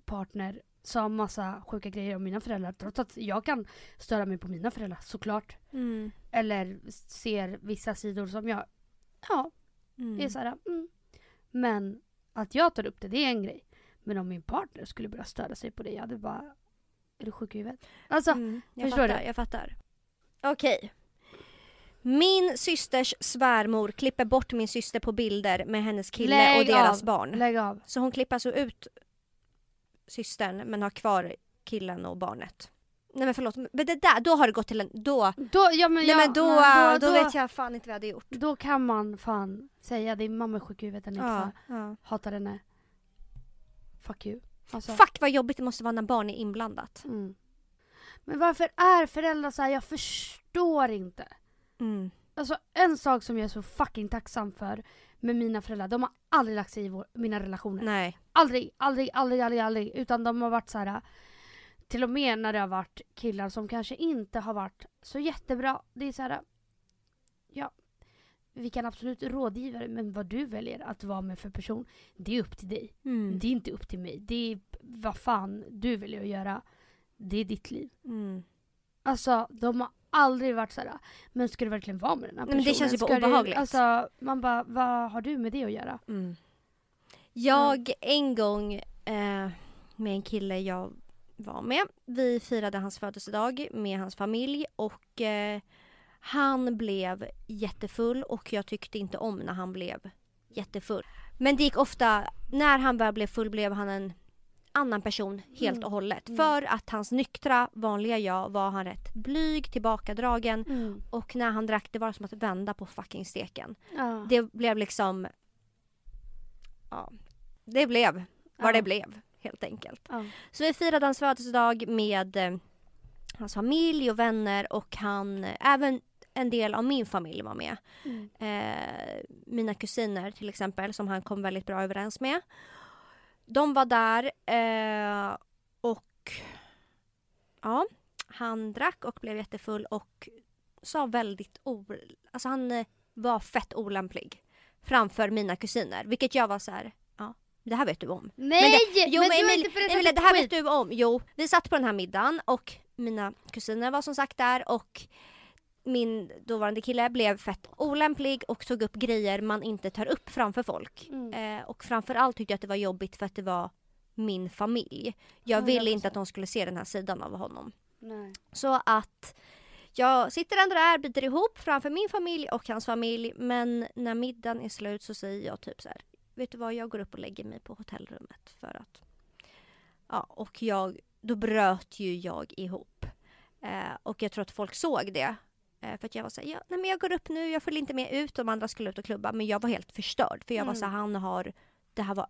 Speaker 2: partner sa massa sjuka grejer om mina föräldrar. Trots att jag kan störa mig på mina föräldrar såklart.
Speaker 1: Mm.
Speaker 2: Eller ser vissa sidor som jag, ja,
Speaker 1: Mm.
Speaker 2: är såhär, mm. Men att jag tar upp det, det är en grej. Men om min partner skulle börja störa sig på det, jag hade bara, är du sjuk i huvudet? Alltså,
Speaker 1: Mm, jag
Speaker 2: förstår
Speaker 1: fattar,
Speaker 2: du?
Speaker 1: jag fattar. Okej. Min systers svärmor klipper bort min syster på bilder med hennes kille
Speaker 2: Lägg
Speaker 1: och deras
Speaker 2: av.
Speaker 1: barn.
Speaker 2: lägg av.
Speaker 1: Så hon klipper alltså ut systern men har kvar killen och barnet. Nej men förlåt, men det där, då har det gått till en... Då,
Speaker 2: Då, ja, men
Speaker 1: nej
Speaker 2: jag,
Speaker 1: men då,
Speaker 2: nej,
Speaker 1: då, vet jag fan inte vad jag hade gjort.
Speaker 2: Då kan man fan säga din mamma är sjuk i huvudet, den är
Speaker 1: Ja,
Speaker 2: inte
Speaker 1: ja.
Speaker 2: hatar henne. Fuck you. Alltså,
Speaker 1: Fuck vad jobbigt det måste vara när barn är inblandat.
Speaker 2: Mm. Men varför är föräldrar så här? Jag förstår inte.
Speaker 1: Mm.
Speaker 2: Alltså en sak som jag är så fucking tacksam för med mina föräldrar, de har aldrig lagt sig i vår, mina relationer.
Speaker 1: Nej.
Speaker 2: Aldrig, aldrig, aldrig, aldrig, aldrig. Utan de har varit så här. Till och med när det har varit killar som kanske inte har varit så jättebra. Det är så här. Ja. Vi kan absolut rådgiva dig men vad du väljer att vara med för person, det är upp till dig.
Speaker 1: Mm.
Speaker 2: Det är inte upp till mig. Det är vad fan du väljer att göra. Det är ditt liv.
Speaker 1: Mm.
Speaker 2: Alltså de har aldrig varit såhär, men ska du verkligen vara med den här
Speaker 1: men
Speaker 2: personen?
Speaker 1: det känns ju bara
Speaker 2: Ska du-
Speaker 1: obehagligt.
Speaker 2: Alltså man bara, vad har du med det att göra?
Speaker 1: Mm. Jag en gång eh, med en kille jag var med. Vi firade hans födelsedag med hans familj och eh, han blev jättefull och jag tyckte inte om när han blev jättefull. Men det gick ofta, när han väl blev full blev han en annan person helt
Speaker 2: Mm.
Speaker 1: och hållet.
Speaker 2: Mm.
Speaker 1: För att hans nyktra, vanliga jag var han rätt blyg, tillbakadragen
Speaker 2: Mm.
Speaker 1: och när han drack det var som att vända på fucking steken.
Speaker 2: Ja.
Speaker 1: Det blev liksom... Ja, det blev vad
Speaker 2: Ja.
Speaker 1: det blev helt enkelt.
Speaker 2: Ja.
Speaker 1: Så vi firade hans födelsedag med eh, hans familj och vänner och han, även en del av min familj var med.
Speaker 2: Mm.
Speaker 1: Eh, mina kusiner till exempel som han kom väldigt bra överens med. De var där eh, och ja, han drack och blev jättefull och sa väldigt o... Alltså han eh, var fett olämplig framför mina kusiner. Vilket jag var så här, ja, det här vet du om.
Speaker 2: Nej!
Speaker 1: Jo men,
Speaker 2: du har
Speaker 1: Emil,
Speaker 2: inte berättat
Speaker 1: Emilia,
Speaker 2: ett
Speaker 1: det här vet du om. Jo, vi satt på den här middagen och mina kusiner var som sagt där och min dåvarande kille blev fett olämplig och tog upp grejer man inte tar upp framför folk.
Speaker 2: Mm.
Speaker 1: Eh, och framförallt tyckte jag att det var jobbigt för att det var min familj. Jag ville
Speaker 2: 100%.
Speaker 1: inte att de skulle se den här sidan av honom.
Speaker 2: Nej.
Speaker 1: Så att jag sitter ändå där, biter ihop framför min familj och hans familj. Men när middagen är slut så säger jag typ så här. Vet du vad, jag går upp och lägger mig på hotellrummet för att... Ja, och jag, då bröt ju jag ihop. Eh, och jag tror att folk såg det. Eh, för att jag var såhär, ja, nej men jag går upp nu, jag följer inte med ut, de andra skulle ut och klubba. Men jag var helt förstörd för jag var
Speaker 2: Mm.
Speaker 1: såhär, han har, det här var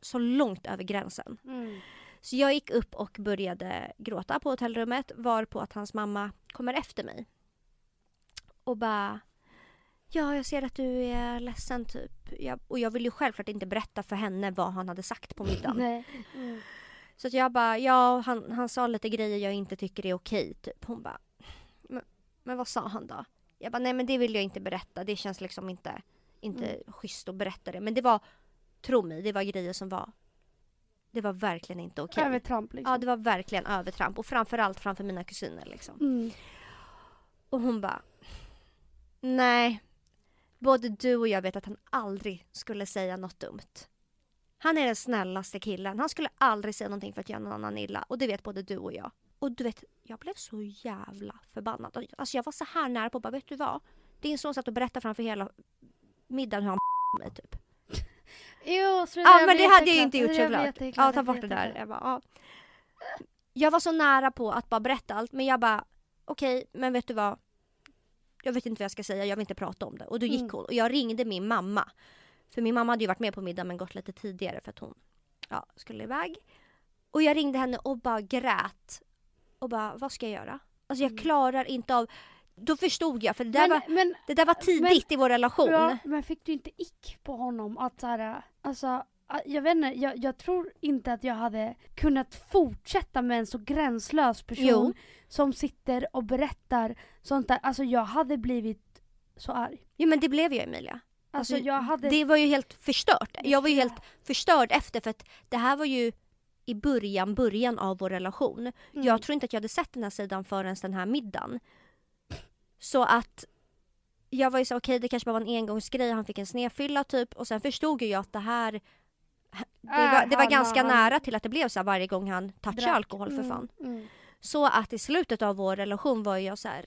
Speaker 1: så långt över gränsen.
Speaker 2: Mm.
Speaker 1: Så jag gick upp och började gråta på hotellrummet varpå att hans mamma kommer efter mig. Och bara Ja, jag ser att du är ledsen typ. Jag, och jag ville ju självklart inte berätta för henne vad han hade sagt på middagen.
Speaker 2: Mm.
Speaker 1: Så jag bara, ja han, han sa lite grejer jag inte tycker är okej typ. Hon bara, men, vad sa han då? Jag bara, nej men det vill jag inte berätta. Det känns liksom inte, inte
Speaker 2: Mm.
Speaker 1: schysst att berätta det. Men det var, tro mig, det var grejer som var, det var verkligen inte okej.
Speaker 2: Övertramp liksom.
Speaker 1: Ja, det var verkligen övertramp och framförallt framför mina kusiner liksom.
Speaker 2: Mm.
Speaker 1: Och hon bara, nej, både du och jag vet att han aldrig skulle säga något dumt. Han är den snällaste killen. Han skulle aldrig säga någonting för att göra någon annan illa. Och det vet både du och jag. Och du vet, jag blev så jävla förbannad. Alltså jag var så här nära på att bara, vet du vad? Din son satt och berättade framför hela middagen hur han mig typ.
Speaker 2: Jo, så
Speaker 1: Ja
Speaker 2: där
Speaker 1: men det hade jag
Speaker 2: jätteäckligt.
Speaker 1: inte gjort
Speaker 2: Det
Speaker 1: såklart. Ja
Speaker 2: det
Speaker 1: ta bort det där. Jag, bara, ja. jag var så nära på att bara berätta allt men jag bara okej men vet du vad. Jag vet inte vad jag ska säga, jag vill inte prata om det. Och då gick
Speaker 2: Mm.
Speaker 1: hon och jag ringde min mamma. För min mamma hade ju varit med på middagen men gått lite tidigare för att hon ja, skulle iväg. Och jag ringde henne och bara grät. Och bara vad ska jag göra? Alltså jag
Speaker 2: Mm.
Speaker 1: klarar inte av då förstod jag för det där,
Speaker 2: Men,
Speaker 1: var,
Speaker 2: men,
Speaker 1: det där var tidigt i vår relation.
Speaker 2: ja, men fick du inte ick på honom? Att så här, alltså, jag vet inte, jag, jag tror inte att jag hade kunnat fortsätta med en så gränslös person
Speaker 1: Jo.
Speaker 2: som sitter och berättar sånt där. Alltså jag hade blivit så arg.
Speaker 1: Jo men det blev jag Emilia.
Speaker 2: Alltså,
Speaker 1: Alltså,
Speaker 2: jag hade...
Speaker 1: Det var ju helt förstört. Jag var ju helt förstörd efter för att det här var ju i början, början av vår relation.
Speaker 2: Mm.
Speaker 1: Jag tror inte att jag hade sett den här sidan förrän den här middagen. Så att jag var ju så okej det kanske bara var en engångsgrej, han fick en snedfylla typ och sen förstod ju jag att det här det var, det var ganska nära till att det blev så här varje gång han touchade alkohol för
Speaker 2: Mm,
Speaker 1: fan.
Speaker 2: Mm.
Speaker 1: Så att i slutet av vår relation var jag så här.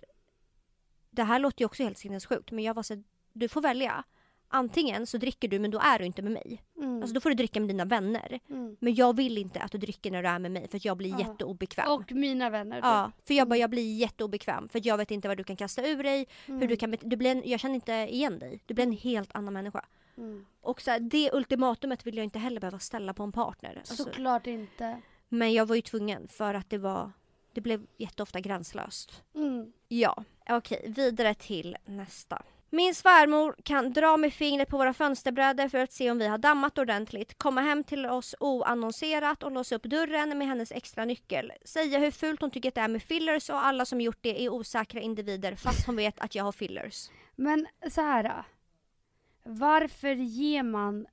Speaker 1: Det här låter ju också helt sinnessjukt men jag var så här, du får välja. Antingen så dricker du men då är du inte med mig.
Speaker 2: Mm.
Speaker 1: Alltså då får du dricka med dina vänner.
Speaker 2: mm.
Speaker 1: Men jag vill inte att du dricker när du är med mig för att jag blir
Speaker 2: Ja.
Speaker 1: jätteobekväm.
Speaker 2: Och mina vänner. typ.
Speaker 1: Ja, för jag bara jag blir jätteobekväm för jag vet inte vad du kan kasta ur dig.
Speaker 2: Mm.
Speaker 1: Hur du kan, bet- du blir en, jag känner inte igen dig. Du blir en helt annan människa.
Speaker 2: Mm.
Speaker 1: Och så här, det ultimatumet vill jag inte heller behöva ställa på en partner. Alltså,
Speaker 2: Såklart inte.
Speaker 1: men jag var ju tvungen för att det var, det blev jätteofta gränslöst.
Speaker 2: Mm.
Speaker 1: Ja, okej, vidare till nästa. Min svärmor kan dra med fingret på våra fönsterbrädor för att se om vi har dammat ordentligt, komma hem till oss oannonserat och låsa upp dörren med hennes extra nyckel. Säga hur fult hon tycker att det är med fillers och alla som gjort det är osäkra individer fast hon vet att jag har fillers.
Speaker 2: Men så här. varför ger man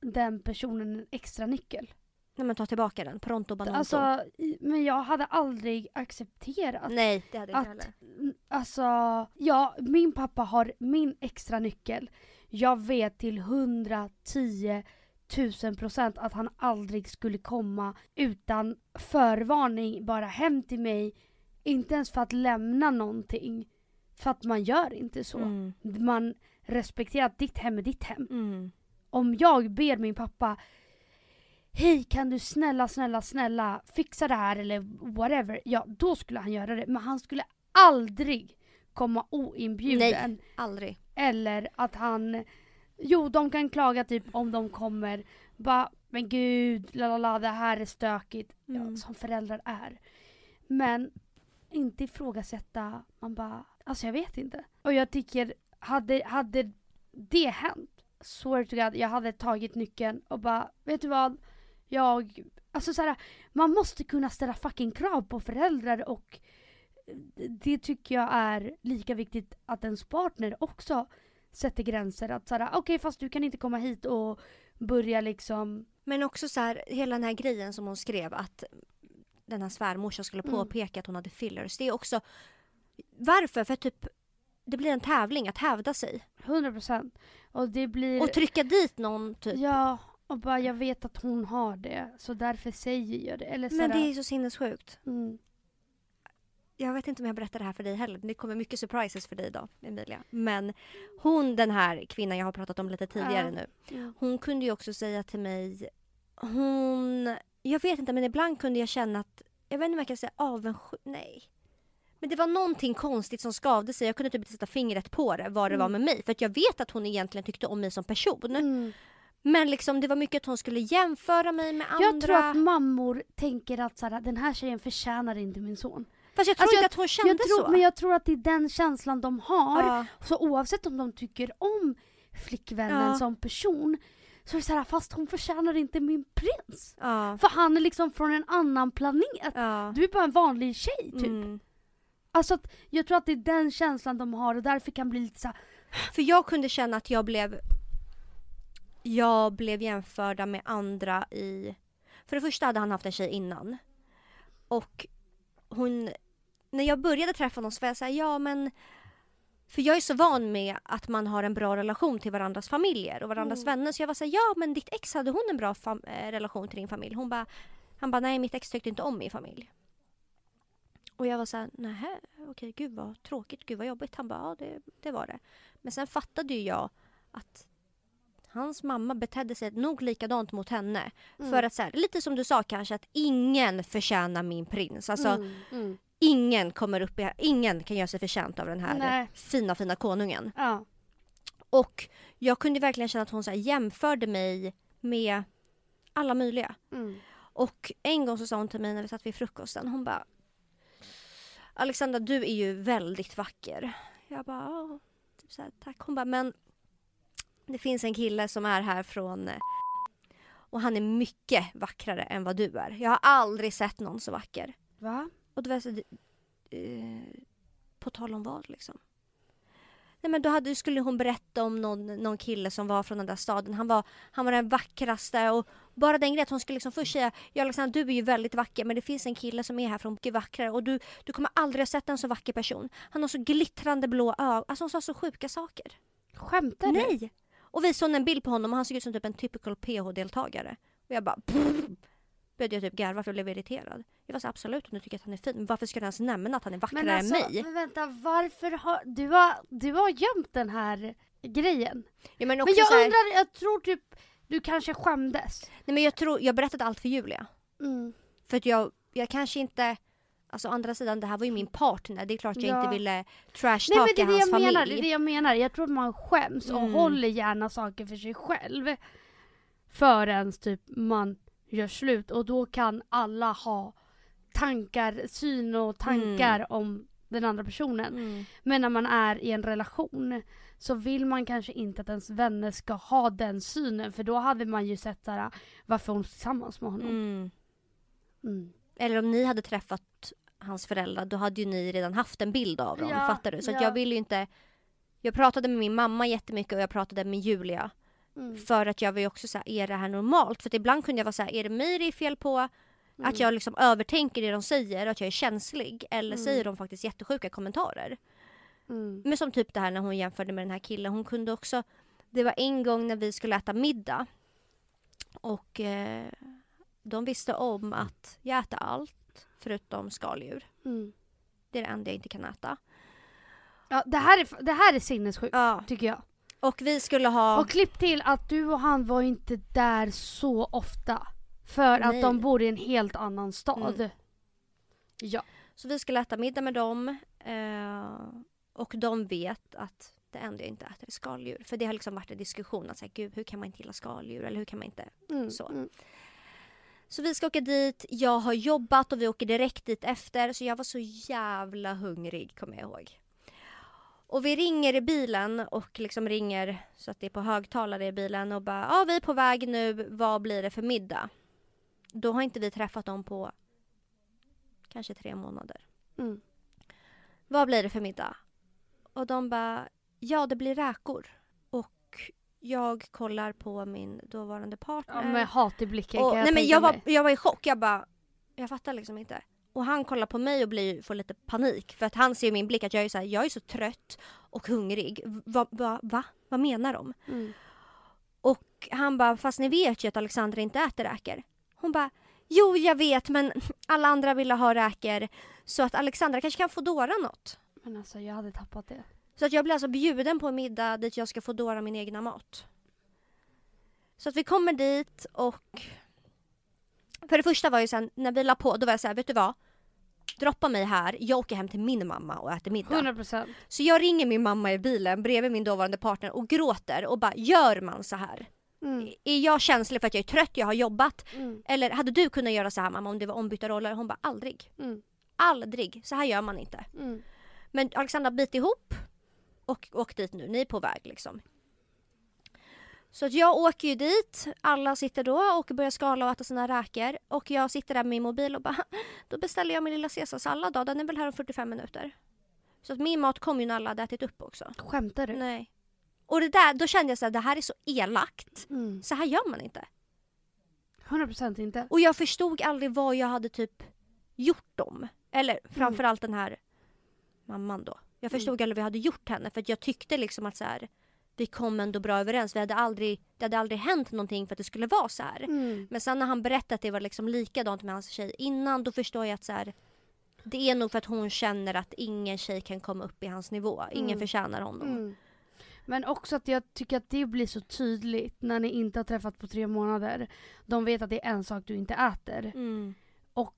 Speaker 2: den personen en extra nyckel?
Speaker 1: Nej men ta tillbaka den, pronto bananto.
Speaker 2: Alltså, men jag hade aldrig accepterat
Speaker 1: Nej, det hade jag inte heller.
Speaker 2: alltså, ja, min pappa har min extra nyckel. Jag vet till 110 000 procent att han aldrig skulle komma utan förvarning bara hem till mig. Inte ens för att lämna någonting. För att man gör inte så.
Speaker 1: Mm.
Speaker 2: Man respekterar att ditt hem är ditt hem.
Speaker 1: Mm.
Speaker 2: Om jag ber min pappa Hej kan du snälla snälla snälla fixa det här eller whatever. Ja då skulle han göra det men han skulle aldrig komma oinbjuden.
Speaker 1: Nej. Aldrig.
Speaker 2: Eller att han Jo de kan klaga typ om de kommer bara men gud la la la det här är stökigt.
Speaker 1: Mm.
Speaker 2: Ja, som föräldrar är. Men inte ifrågasätta man bara alltså jag vet inte. Och jag tycker hade, hade det hänt swear to God, jag hade tagit nyckeln och bara, vet du vad? Jag, alltså såhär, man måste kunna ställa fucking krav på föräldrar och det tycker jag är lika viktigt att ens partner också sätter gränser. Att såhär, okej fast du kan inte komma hit och börja liksom,
Speaker 1: Men också så här, hela den här grejen som hon skrev att den här svärmorsan skulle
Speaker 2: Mm.
Speaker 1: påpeka att hon hade fillers. Det är också varför? För typ det blir en tävling att hävda sig
Speaker 2: 100% och det blir,
Speaker 1: och trycka dit någon typ.
Speaker 2: ja och bara jag vet att hon har det så därför säger jag det. Eller
Speaker 1: Men
Speaker 2: såhär,
Speaker 1: det är så sinnessjukt.
Speaker 2: mm,
Speaker 1: Jag vet inte om jag berättar det här för dig heller. Det kommer mycket surprises för dig idag, Emilia. Men hon, den här kvinnan jag har pratat om lite tidigare
Speaker 2: Ja.
Speaker 1: nu. Hon kunde ju också säga till mig, hon, jag vet inte men ibland kunde jag känna att, jag vet inte om jag kan säga avundsjuk, nej. Men det var någonting konstigt som skavde sig, jag kunde typ inte sätta fingret på det, vad det
Speaker 2: Mm.
Speaker 1: var med mig. För att jag vet att hon egentligen tyckte om mig som person.
Speaker 2: Mm.
Speaker 1: Men liksom det var mycket att hon skulle jämföra mig med andra.
Speaker 2: Jag tror att mammor tänker att såhär, den här tjejen förtjänar inte min son.
Speaker 1: Fast jag tror
Speaker 2: Alltså,
Speaker 1: inte att hon kände
Speaker 2: jag tror,
Speaker 1: så.
Speaker 2: Men jag tror att det är den känslan de har.
Speaker 1: ja.
Speaker 2: Så oavsett om de tycker om flickvännen
Speaker 1: Ja.
Speaker 2: som person så är det såhär, fast hon förtjänar inte min prins.
Speaker 1: Ja.
Speaker 2: För han är liksom från en annan planet. Du är bara en vanlig tjej typ.
Speaker 1: Mm.
Speaker 2: Alltså att jag tror att det är den känslan de har och därför kan bli lite såhär,
Speaker 1: För jag kunde känna att jag blev jag blev jämförda med andra i... För det första hade han haft en tjej innan. Och hon... När jag började träffa honom så var jag såhär, ja men... För jag är så van med att man har en bra relation till varandras familjer och varandras
Speaker 2: Mm.
Speaker 1: vänner. Så jag var såhär, ja men ditt ex hade hon en bra eh, relation till din familj? Hon bara, han bara, nej mitt ex tyckte inte om min familj. Och jag var såhär, nähä, okej gud vad tråkigt, gud vad jobbigt. Han bara, ja det, det var det. Men sen fattade ju jag att hans mamma betedde sig nog likadant mot henne.
Speaker 2: Mm.
Speaker 1: För att så här, lite som du sa kanske att ingen förtjänar min prins. Alltså
Speaker 2: mm, mm.
Speaker 1: ingen kommer upp i, ingen kan göra sig förtjänt av den här
Speaker 2: Nej.
Speaker 1: fina fina konungen.
Speaker 2: Ja.
Speaker 1: Och jag kunde verkligen känna att hon så jämförde mig med alla möjliga.
Speaker 2: Mm.
Speaker 1: Och en gång så sa hon till mig när vi satt vid frukosten, hon bara Alexandra du är ju väldigt vacker. Jag bara, typ så här, tack. Hon bara, men det finns en kille som är här från eh, och han är mycket vackrare än vad du är. Jag har aldrig sett någon så vacker.
Speaker 2: Va?
Speaker 1: Och var jag så, eh, på tal om vad liksom? Nej men då hade, skulle hon berätta om någon, någon kille som var från den där staden. Han var, han var den vackraste och bara den grejen att hon skulle liksom först säga Ja Alexandra du är ju väldigt vacker men det finns en kille som är här från mycket vackrare och du, du kommer aldrig ha sett en så vacker person. Han har så glittrande blå ögon. Alltså hon sa så sjuka saker.
Speaker 2: Skämtar du?
Speaker 1: Nej! Och visade hon en bild på honom och han såg ut som typ en typical PH-deltagare. Och jag bara började jag typ garva för jag blev irriterad. Jag var så absolut om du tycker att han är fin, men varför ska du ens nämna att han är vackrare
Speaker 2: Men alltså,
Speaker 1: än mig?
Speaker 2: men vänta, varför har du, har du har gömt den här grejen?
Speaker 1: Ja, men
Speaker 2: Men jag
Speaker 1: här,
Speaker 2: undrar, jag tror typ du kanske skämdes.
Speaker 1: nej, men jag, tror, jag berättade allt för Julia.
Speaker 2: Mm.
Speaker 1: För att jag, jag kanske inte... Alltså å andra sidan, det här var ju min partner. Det är klart jag
Speaker 2: Ja.
Speaker 1: inte ville
Speaker 2: Nej men
Speaker 1: trashtalka
Speaker 2: det är det
Speaker 1: hans
Speaker 2: jag
Speaker 1: familj.
Speaker 2: menar, det är det jag menar. Jag tror att man skäms och
Speaker 1: Mm.
Speaker 2: håller gärna saker för sig själv. Förrän typ man gör slut och då kan alla ha tankar, syn och tankar om den andra personen.
Speaker 1: Mm.
Speaker 2: Men när man är i en relation så vill man kanske inte att ens vänner ska ha den synen för då hade man ju sett såhär, varför är hon tillsammans med honom?
Speaker 1: Eller om ni hade träffat hans föräldrar, då hade ju ni redan haft en bild av dem.
Speaker 2: Ja,
Speaker 1: fattar du? Så
Speaker 2: ja.
Speaker 1: jag ville ju inte... Jag pratade med min mamma jättemycket och jag pratade med Julia.
Speaker 2: Mm.
Speaker 1: För att jag var ju också såhär, är det här normalt? För att ibland kunde jag vara såhär, är det mig det är fel på?
Speaker 2: Mm.
Speaker 1: Att jag liksom övertänker det de säger, att jag är känslig. Eller
Speaker 2: Mm.
Speaker 1: säger de faktiskt jättesjuka kommentarer.
Speaker 2: Mm.
Speaker 1: Men som typ det här när hon jämförde med den här killen. Hon kunde också... Det var en gång när vi skulle äta middag. Och eh, de visste om att jag äter allt förutom skaldjur.
Speaker 2: Mm.
Speaker 1: Det är det enda jag inte kan äta.
Speaker 2: Ja, det här är, det här är sinnessjukt
Speaker 1: Ja.
Speaker 2: tycker jag.
Speaker 1: Och vi skulle ha...
Speaker 2: Och klipp till att du och han var inte där så ofta. För att
Speaker 1: Nej.
Speaker 2: de bor i en helt annan stad.
Speaker 1: Mm.
Speaker 2: Ja.
Speaker 1: Så vi skulle äta middag med dem. Eh, och de vet att det enda jag inte äter är skaldjur. För det har liksom varit en diskussion. Att säga, Gud, hur kan man inte gilla skaldjur? Eller hur kan man inte...
Speaker 2: Mm.
Speaker 1: Så.
Speaker 2: Mm.
Speaker 1: Så vi ska åka dit. Jag har jobbat och vi åker direkt dit efter. Så jag var så jävla hungrig, kommer jag ihåg. Och vi ringer i bilen och liksom ringer så att det är på högtalare i bilen och bara ja vi är på väg nu, vad blir det för middag? Då har inte vi träffat dem på kanske tre månader.
Speaker 2: Mm.
Speaker 1: Vad blir det för middag? Och de bara ja det blir räkor. Jag kollar på min dåvarande partner.
Speaker 2: Ja, med hat i blicken
Speaker 1: Och, nej men jag var, jag var i chock. Jag bara, jag fattar liksom inte. Och han kollar på mig och blir, får lite panik. För att han ser i min blick att jag är så, här, jag är så trött och hungrig. Va, va, va? Vad menar de?
Speaker 2: Mm.
Speaker 1: Och han bara, fast ni vet ju att Alexandra inte äter räkor. Hon bara, jo jag vet men alla andra ville ha räkor. Så att Alexandra kanske kan få Dora något.
Speaker 2: Men alltså jag hade tappat det.
Speaker 1: Så att jag blir alltså bjuden på en middag dit jag ska få Dora min egna mat. Så att vi kommer dit och för det första var ju sen när vi la på, då var jag så här, vet du vad? Droppa mig här, jag åker hem till min mamma och äter middag.
Speaker 2: 100%.
Speaker 1: Så jag ringer min mamma i bilen bredvid min dåvarande partner och gråter och bara, gör man så här?
Speaker 2: Mm.
Speaker 1: Är jag känslig för att jag är trött, jag har jobbat?
Speaker 2: Mm.
Speaker 1: Eller hade du kunnat göra så här mamma om det var ombytta roller? Hon bara, aldrig.
Speaker 2: Mm.
Speaker 1: Aldrig, så här gör man inte.
Speaker 2: Mm.
Speaker 1: Men Alexandra bit ihop och åk dit nu, ni är på väg liksom. Så att jag åker ju dit, alla sitter då och börjar skala och äta sina räkor. Och jag sitter där med min mobil och bara, då beställer jag min lilla caesarsallad då, den är väl här om 45 minuter. Så att min mat kom ju när alla hade ätit upp också.
Speaker 2: Skämtar du?
Speaker 1: Nej. Och det där, då kände jag så här, det här är så elakt.
Speaker 2: Mm.
Speaker 1: Så här gör man inte.
Speaker 2: 100% inte.
Speaker 1: Och jag förstod aldrig vad jag hade typ gjort dem. Eller framförallt den här mamman då. Jag förstod aldrig vad jag hade gjort henne för jag tyckte liksom att så här, vi kom ändå bra överens. Vi hade aldrig, det hade aldrig hänt någonting för att det skulle vara så här.
Speaker 2: Mm.
Speaker 1: Men sen när han berättade att det var liksom likadant med hans tjej innan då förstår jag att så här, det är nog för att hon känner att ingen tjej kan komma upp i hans nivå. Ingen
Speaker 2: Mm.
Speaker 1: förtjänar honom.
Speaker 2: Mm. Men också att jag tycker att det blir så tydligt när ni inte har träffat på tre månader. De vet att det är en sak du inte äter.
Speaker 1: Mm.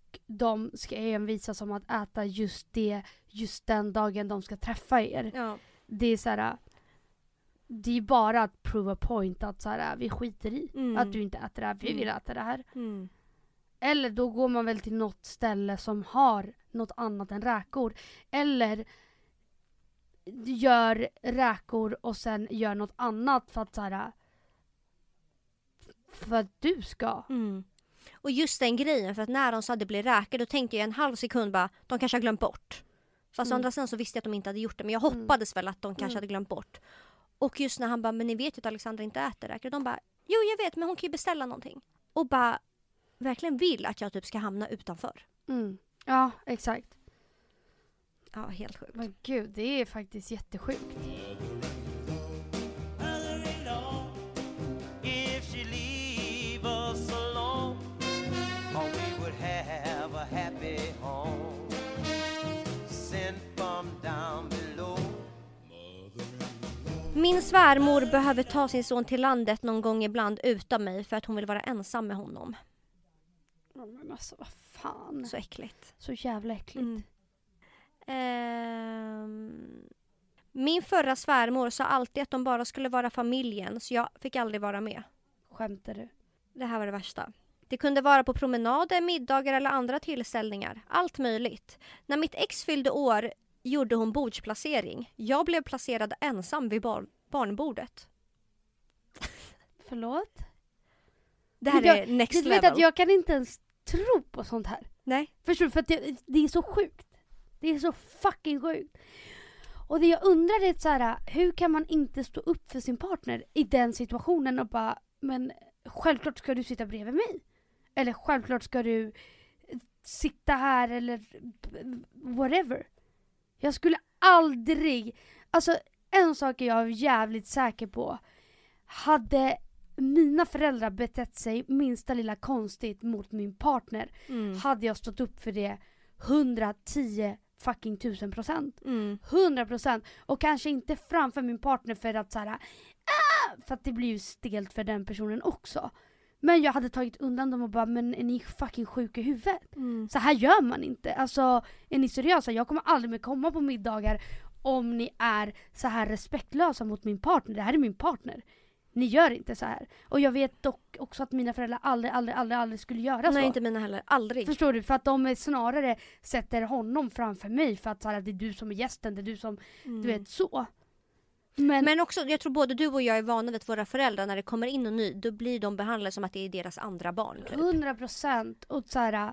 Speaker 2: Och de ska envisas om att äta just det, just den dagen de ska träffa er.
Speaker 1: Ja.
Speaker 2: Det är så här. Det är bara att prove a point att så här, vi skiter i
Speaker 1: Mm.
Speaker 2: att du inte äter det här, vi vill äta det här.
Speaker 1: Mm.
Speaker 2: Eller då går man väl till något ställe som har något annat än räkor. Eller gör räkor och sen gör något annat för att så här, för att du ska.
Speaker 1: Mm. Och just den grejen, för att när de sa att det blir räkor då tänkte jag en halv sekund bara, de kanske har glömt bort. Fast
Speaker 2: Mm.
Speaker 1: andra sidan så visste jag att de inte hade gjort det, men jag hoppades väl att de kanske
Speaker 2: Mm.
Speaker 1: hade glömt bort. Och just när han bara, men ni vet ju att Alexandra inte äter räkor. De bara, jo jag vet men hon kan ju beställa någonting. Och bara verkligen vill att jag typ ska hamna utanför.
Speaker 2: Mm. Ja, exakt.
Speaker 1: Ja, helt sjukt.
Speaker 2: Men gud, det är faktiskt jättesjukt.
Speaker 1: Min svärmor behöver ta sin son till landet någon gång ibland utan mig för att hon vill vara ensam med honom.
Speaker 2: Ja, men alltså vad fan.
Speaker 1: Så äckligt.
Speaker 2: Så jävla äckligt.
Speaker 1: Mm. Ehm, min förra svärmor sa alltid att de bara skulle vara familjen så jag fick aldrig vara med.
Speaker 2: Skämtar du?
Speaker 1: Det här var det värsta. Det kunde vara på promenader, middagar eller andra tillställningar. Allt möjligt. När mitt ex fyllde år gjorde hon bordsplacering. Jag blev placerad ensam vid bar- barnbordet.
Speaker 2: Förlåt?
Speaker 1: Det här
Speaker 2: Jag-
Speaker 1: är next
Speaker 2: Du
Speaker 1: level.
Speaker 2: vet att jag kan inte ens tro på sånt här.
Speaker 1: Nej.
Speaker 2: Förstår du? För att det, det är så sjukt. Det är så fucking sjukt. Och det jag undrar är så här, hur kan man inte stå upp för sin partner i den situationen och bara, men självklart ska du sitta bredvid mig. Eller självklart ska du sitta här eller whatever. Jag skulle aldrig, alltså en sak är jag jävligt säker på. Hade mina föräldrar betett sig minsta lilla konstigt mot min partner
Speaker 1: Mm.
Speaker 2: hade jag stått upp för det 110 fucking tusen procent.
Speaker 1: Mm.
Speaker 2: 100 procent. Och kanske inte framför min partner för att såhär, ah! för att det blir ju stelt för den personen också. Men jag hade tagit undan dem och bara, men är ni fucking sjuka i huvudet?
Speaker 1: Mm.
Speaker 2: Så här gör man inte. Alltså, är ni seriösa? Jag kommer aldrig mer komma på middagar om ni är så här respektlösa mot min partner. Det här är min partner. Ni gör inte så här. Och jag vet dock också att mina föräldrar aldrig, aldrig, aldrig, aldrig skulle göra
Speaker 1: Nej
Speaker 2: så.
Speaker 1: inte mina heller, aldrig.
Speaker 2: Förstår du? För att de snarare sätter honom framför mig för att så här, det är du som är gästen, det är du som,
Speaker 1: Mm.
Speaker 2: du vet så. Men,
Speaker 1: Men också, jag tror både du och jag är vana vid att våra föräldrar när det kommer in någon ny, då blir de behandlade som att det är deras andra barn. Typ.
Speaker 2: 100 procent. Och så här,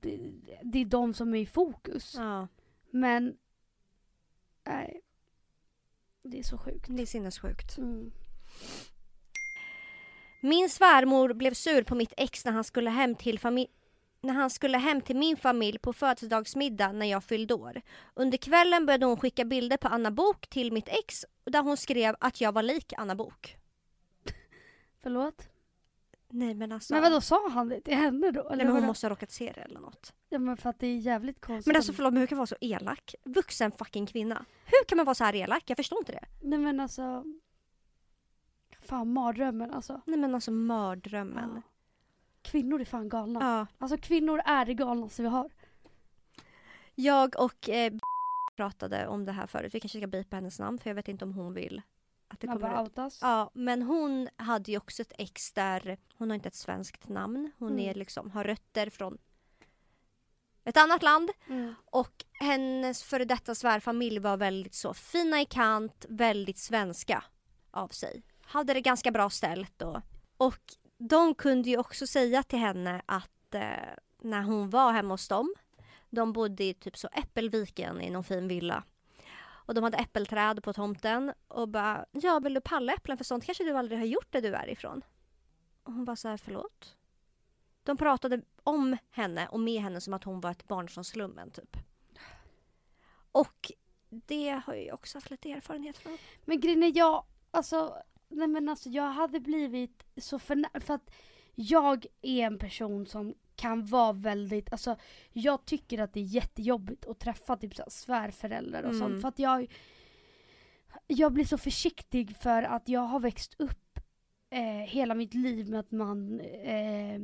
Speaker 2: det, det är de som är i fokus.
Speaker 1: Ja,
Speaker 2: Men, nej. Det är så sjukt.
Speaker 1: det är sinnessjukt.
Speaker 2: Mm.
Speaker 1: Min svärmor blev sur på mitt ex när han skulle hem till familj när han skulle hem till min familj på födelsedagsmiddag när jag fyllde år. Under kvällen började hon skicka bilder på Anna Bok till mitt ex där hon skrev att jag var lik Anna Bok.
Speaker 2: Förlåt?
Speaker 1: Nej men alltså.
Speaker 2: Men vadå, sa han det till henne då? Eller
Speaker 1: Nej, men hon
Speaker 2: vadå?
Speaker 1: måste ha råkat se det eller något.
Speaker 2: Ja men för att det är jävligt konstigt.
Speaker 1: Men alltså förlåt men hur kan man vara så elak? Vuxen fucking kvinna. Hur kan man vara så här elak? Jag förstår inte det.
Speaker 2: Nej men alltså. Fan mardrömmen alltså.
Speaker 1: Nej men alltså mördrömmen.
Speaker 2: Ja. Kvinnor är fan galna.
Speaker 1: Ja.
Speaker 2: Alltså kvinnor är det galnaste vi har.
Speaker 1: Jag och eh, pratade om det här förut. Vi kanske ska bipa hennes namn för jag vet inte om hon vill att det
Speaker 2: Man
Speaker 1: kommer
Speaker 2: bara
Speaker 1: ut.
Speaker 2: outas.
Speaker 1: Ja, men hon hade ju också ett ex där hon har inte ett svenskt namn. Hon
Speaker 2: Mm.
Speaker 1: är liksom, har rötter från ett annat land.
Speaker 2: Mm.
Speaker 1: Och hennes före detta svärfamilj var väldigt så fina i kant, väldigt svenska av sig. Hade det ganska bra ställt och, och de kunde ju också säga till henne att eh, när hon var hemma hos dem, de bodde i typ så Äppelviken i någon fin villa. Och de hade äppelträd på tomten och bara, ja vill du palla äpplen för sånt kanske du aldrig har gjort där du är ifrån. Och hon bara så här, förlåt? De pratade om henne och med henne som att hon var ett barn från slummen typ. Och det har jag också haft lite erfarenhet från.
Speaker 2: Men grejen är jag, alltså, nej men alltså jag hade blivit så förnär för att jag är en person som kan vara väldigt, alltså jag tycker att det är jättejobbigt att träffa typ så här svärföräldrar och
Speaker 1: Mm.
Speaker 2: sånt för att jag jag blir så försiktig för att jag har växt upp eh, hela mitt liv med att man eh,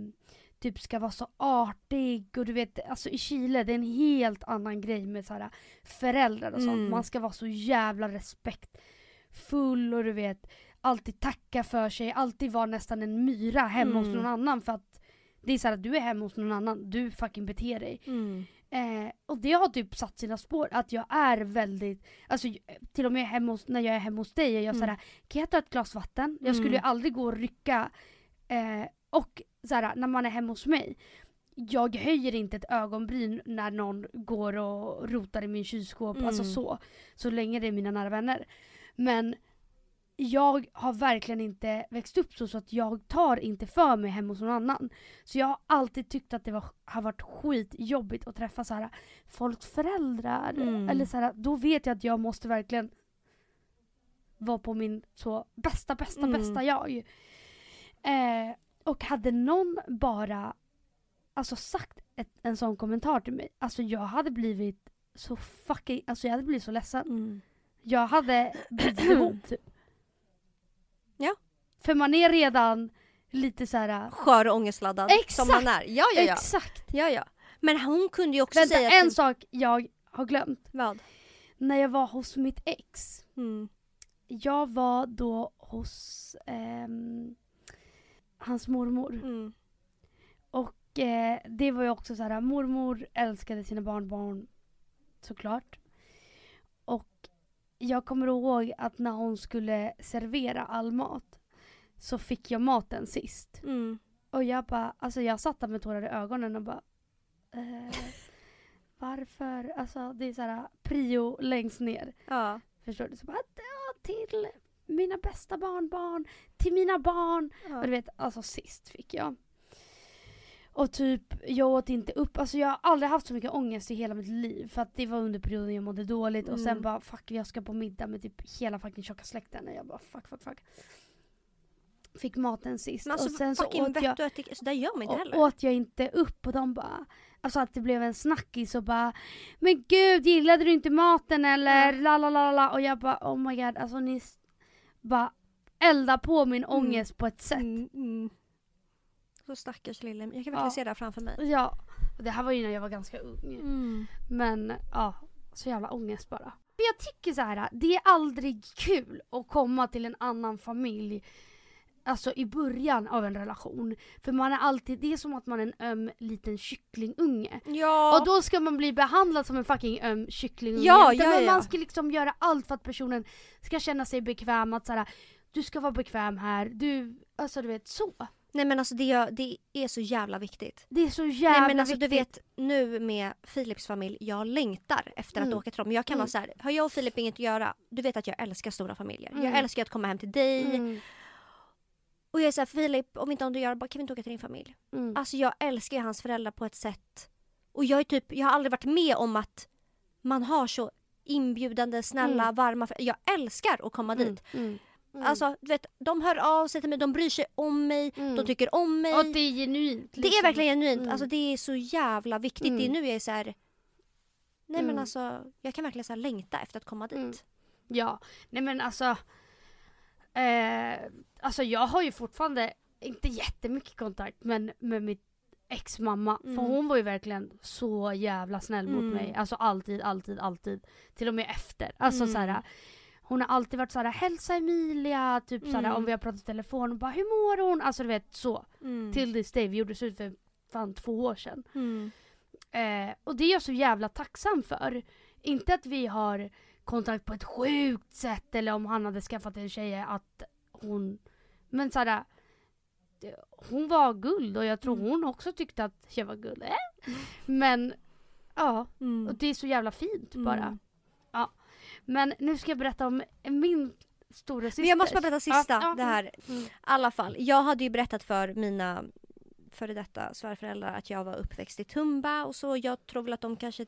Speaker 2: typ ska vara så artig och du vet, alltså i Chile det är en helt annan grej med så här föräldrar och sånt.
Speaker 1: Mm.
Speaker 2: Man ska vara så jävla respektfull och du vet alltid tacka för sig, alltid vara nästan en myra hemma hos
Speaker 1: Mm.
Speaker 2: någon annan för att det är så här att du är hemma hos någon annan, du fucking beter dig. Eh, och det har typ satt sina spår, att jag är väldigt, alltså till och med hemma hos, när jag är hemma hos dig är jag
Speaker 1: Mm.
Speaker 2: såhär, kan jag ta ett glas vatten? Jag skulle ju
Speaker 1: Mm.
Speaker 2: aldrig gå och rycka. Eh, och såhär, när man är hemma hos mig, jag höjer inte ett ögonbryn när någon går och rotar i min kylskåp,
Speaker 1: Mm.
Speaker 2: alltså så. Så länge det är mina nära vänner. Men jag har verkligen inte växt upp så, så att jag tar inte för mig hemma hos någon annan. Så jag har alltid tyckt att det var, har varit skitjobbigt att träffa så här, folks föräldrar.
Speaker 1: Mm.
Speaker 2: Eller så här, då vet jag att jag måste verkligen vara på min så bästa, bästa,
Speaker 1: Mm.
Speaker 2: bästa jag. Eh, och hade någon bara alltså, sagt ett, en sån kommentar till mig, alltså jag hade blivit så fucking, alltså jag hade blivit så ledsen.
Speaker 1: Mm.
Speaker 2: Jag hade blivit ihop typ. För man är redan lite så här.
Speaker 1: Skör och ångestladdad
Speaker 2: Exakt!
Speaker 1: som man är. Ja, ja, ja.
Speaker 2: Exakt.
Speaker 1: ja, ja. Men hon kunde ju också
Speaker 2: Vänta,
Speaker 1: säga
Speaker 2: en
Speaker 1: till...
Speaker 2: sak jag har glömt.
Speaker 1: Vad?
Speaker 2: När jag var hos mitt ex.
Speaker 1: Mm.
Speaker 2: Jag var då hos ehm, hans mormor.
Speaker 1: Mm.
Speaker 2: Och eh, det var ju också så här, mormor älskade sina barnbarn såklart. Och jag kommer ihåg att när hon skulle servera all mat så fick jag maten sist.
Speaker 1: Mm.
Speaker 2: Och jag bara, alltså jag satt där med tårar i ögonen och bara eh, varför? Alltså det är så här prio längst ner.
Speaker 1: Ja.
Speaker 2: Förstår du? Så bara, ja, till mina bästa barnbarn, till mina barn. Och du vet, alltså sist fick jag. Och typ, jag åt inte upp, alltså jag har aldrig haft så mycket ångest i hela mitt liv. För att det var under perioden jag mådde dåligt och sen
Speaker 1: Mm.
Speaker 2: bara fuck jag ska på middag med typ hela fucking tjocka släkten. Och jag bara fuck fuck fuck. Fick maten sist
Speaker 1: Men alltså,
Speaker 2: och sen så åt jag,
Speaker 1: vet du att så där gör man inte heller.
Speaker 2: åt jag inte upp och de bara Alltså att det blev en snackis och bara Men gud gillade du inte maten eller la la la la och jag bara oh my god alltså ni bara eldar på min
Speaker 1: Mm.
Speaker 2: ångest på ett sätt.
Speaker 1: Mm, mm. Så stackars lille. Jag kan verkligen
Speaker 2: Ja.
Speaker 1: se det här framför mig.
Speaker 2: Ja, det här var ju när jag var ganska ung.
Speaker 1: Mm.
Speaker 2: Men ja, så jävla ångest bara. Men jag tycker så här, det är aldrig kul att komma till en annan familj Alltså i början av en relation. För man är alltid, det är som att man är en öm liten kycklingunge.
Speaker 1: Ja.
Speaker 2: Och då ska man bli behandlad som en fucking öm kycklingunge.
Speaker 1: Ja, ja,
Speaker 2: men
Speaker 1: ja.
Speaker 2: Man ska liksom göra allt för att personen ska känna sig bekväm. Att såhär, du ska vara bekväm här. Du, alltså du vet så.
Speaker 1: Nej men alltså det, det är så jävla viktigt.
Speaker 2: Det är så jävla
Speaker 1: Nej men alltså
Speaker 2: viktigt.
Speaker 1: du vet nu med Philips familj, jag längtar efter att
Speaker 2: Mm.
Speaker 1: åka till dem. Jag kan
Speaker 2: Mm.
Speaker 1: vara så här, har jag och Filip inget att göra? Du vet att jag älskar stora familjer.
Speaker 2: Mm.
Speaker 1: Jag älskar att komma hem till dig.
Speaker 2: Mm,
Speaker 1: Och jag är såhär, Filip om inte om du gör bara kan vi inte åka till din familj?
Speaker 2: mm.
Speaker 1: Alltså jag älskar ju hans föräldrar på ett sätt. Och jag är typ, jag har aldrig varit med om att man har så inbjudande, snälla,
Speaker 2: Mm.
Speaker 1: varma Jag älskar att komma dit.
Speaker 2: Mm, mm, mm.
Speaker 1: Alltså du vet, de hör av sig till mig, de bryr sig om mig,
Speaker 2: Mm.
Speaker 1: de tycker om mig.
Speaker 2: Och det är genuint.
Speaker 1: Det är
Speaker 2: liksom.
Speaker 1: verkligen genuint.
Speaker 2: Mm.
Speaker 1: Alltså det är så jävla viktigt. Det är
Speaker 2: Mm.
Speaker 1: nu jag är så här. Nej men
Speaker 2: Mm.
Speaker 1: alltså jag kan verkligen så längta efter att komma dit.
Speaker 2: Mm. Ja, nej men alltså. Eh, alltså jag har ju fortfarande, inte jättemycket kontakt men med mitt ex mamma.
Speaker 1: Mm.
Speaker 2: För hon var ju verkligen så jävla snäll mot
Speaker 1: Mm.
Speaker 2: mig. Alltså alltid, alltid, alltid. Till och med efter. Alltså
Speaker 1: Mm.
Speaker 2: så här, Hon har alltid varit såhär, hälsa Emilia, typ såhär,
Speaker 1: Mm.
Speaker 2: om vi har pratat i telefon och bara hur mår hon? Alltså du vet så.
Speaker 1: Mm.
Speaker 2: Till this day, vi gjorde slut för fan två år sedan.
Speaker 1: Mm.
Speaker 2: Eh, och det är jag så jävla tacksam för. Inte att vi har kontakt på ett sjukt sätt eller om han hade skaffat en tjej att hon... Men såhär... Hon var guld och jag tror
Speaker 1: Mm.
Speaker 2: hon också tyckte att jag var guld. Eh? Men ja,
Speaker 1: Mm.
Speaker 2: och det är så jävla fint bara.
Speaker 1: Mm.
Speaker 2: Men nu ska jag berätta om min stora syster.
Speaker 1: Men jag måste bara berätta sista.
Speaker 2: Ja, ja,
Speaker 1: det här.
Speaker 2: mm.
Speaker 1: I alla fall. Jag hade ju berättat för mina före detta svärföräldrar att jag var uppväxt i Tumba och så. Jag tror väl att de kanske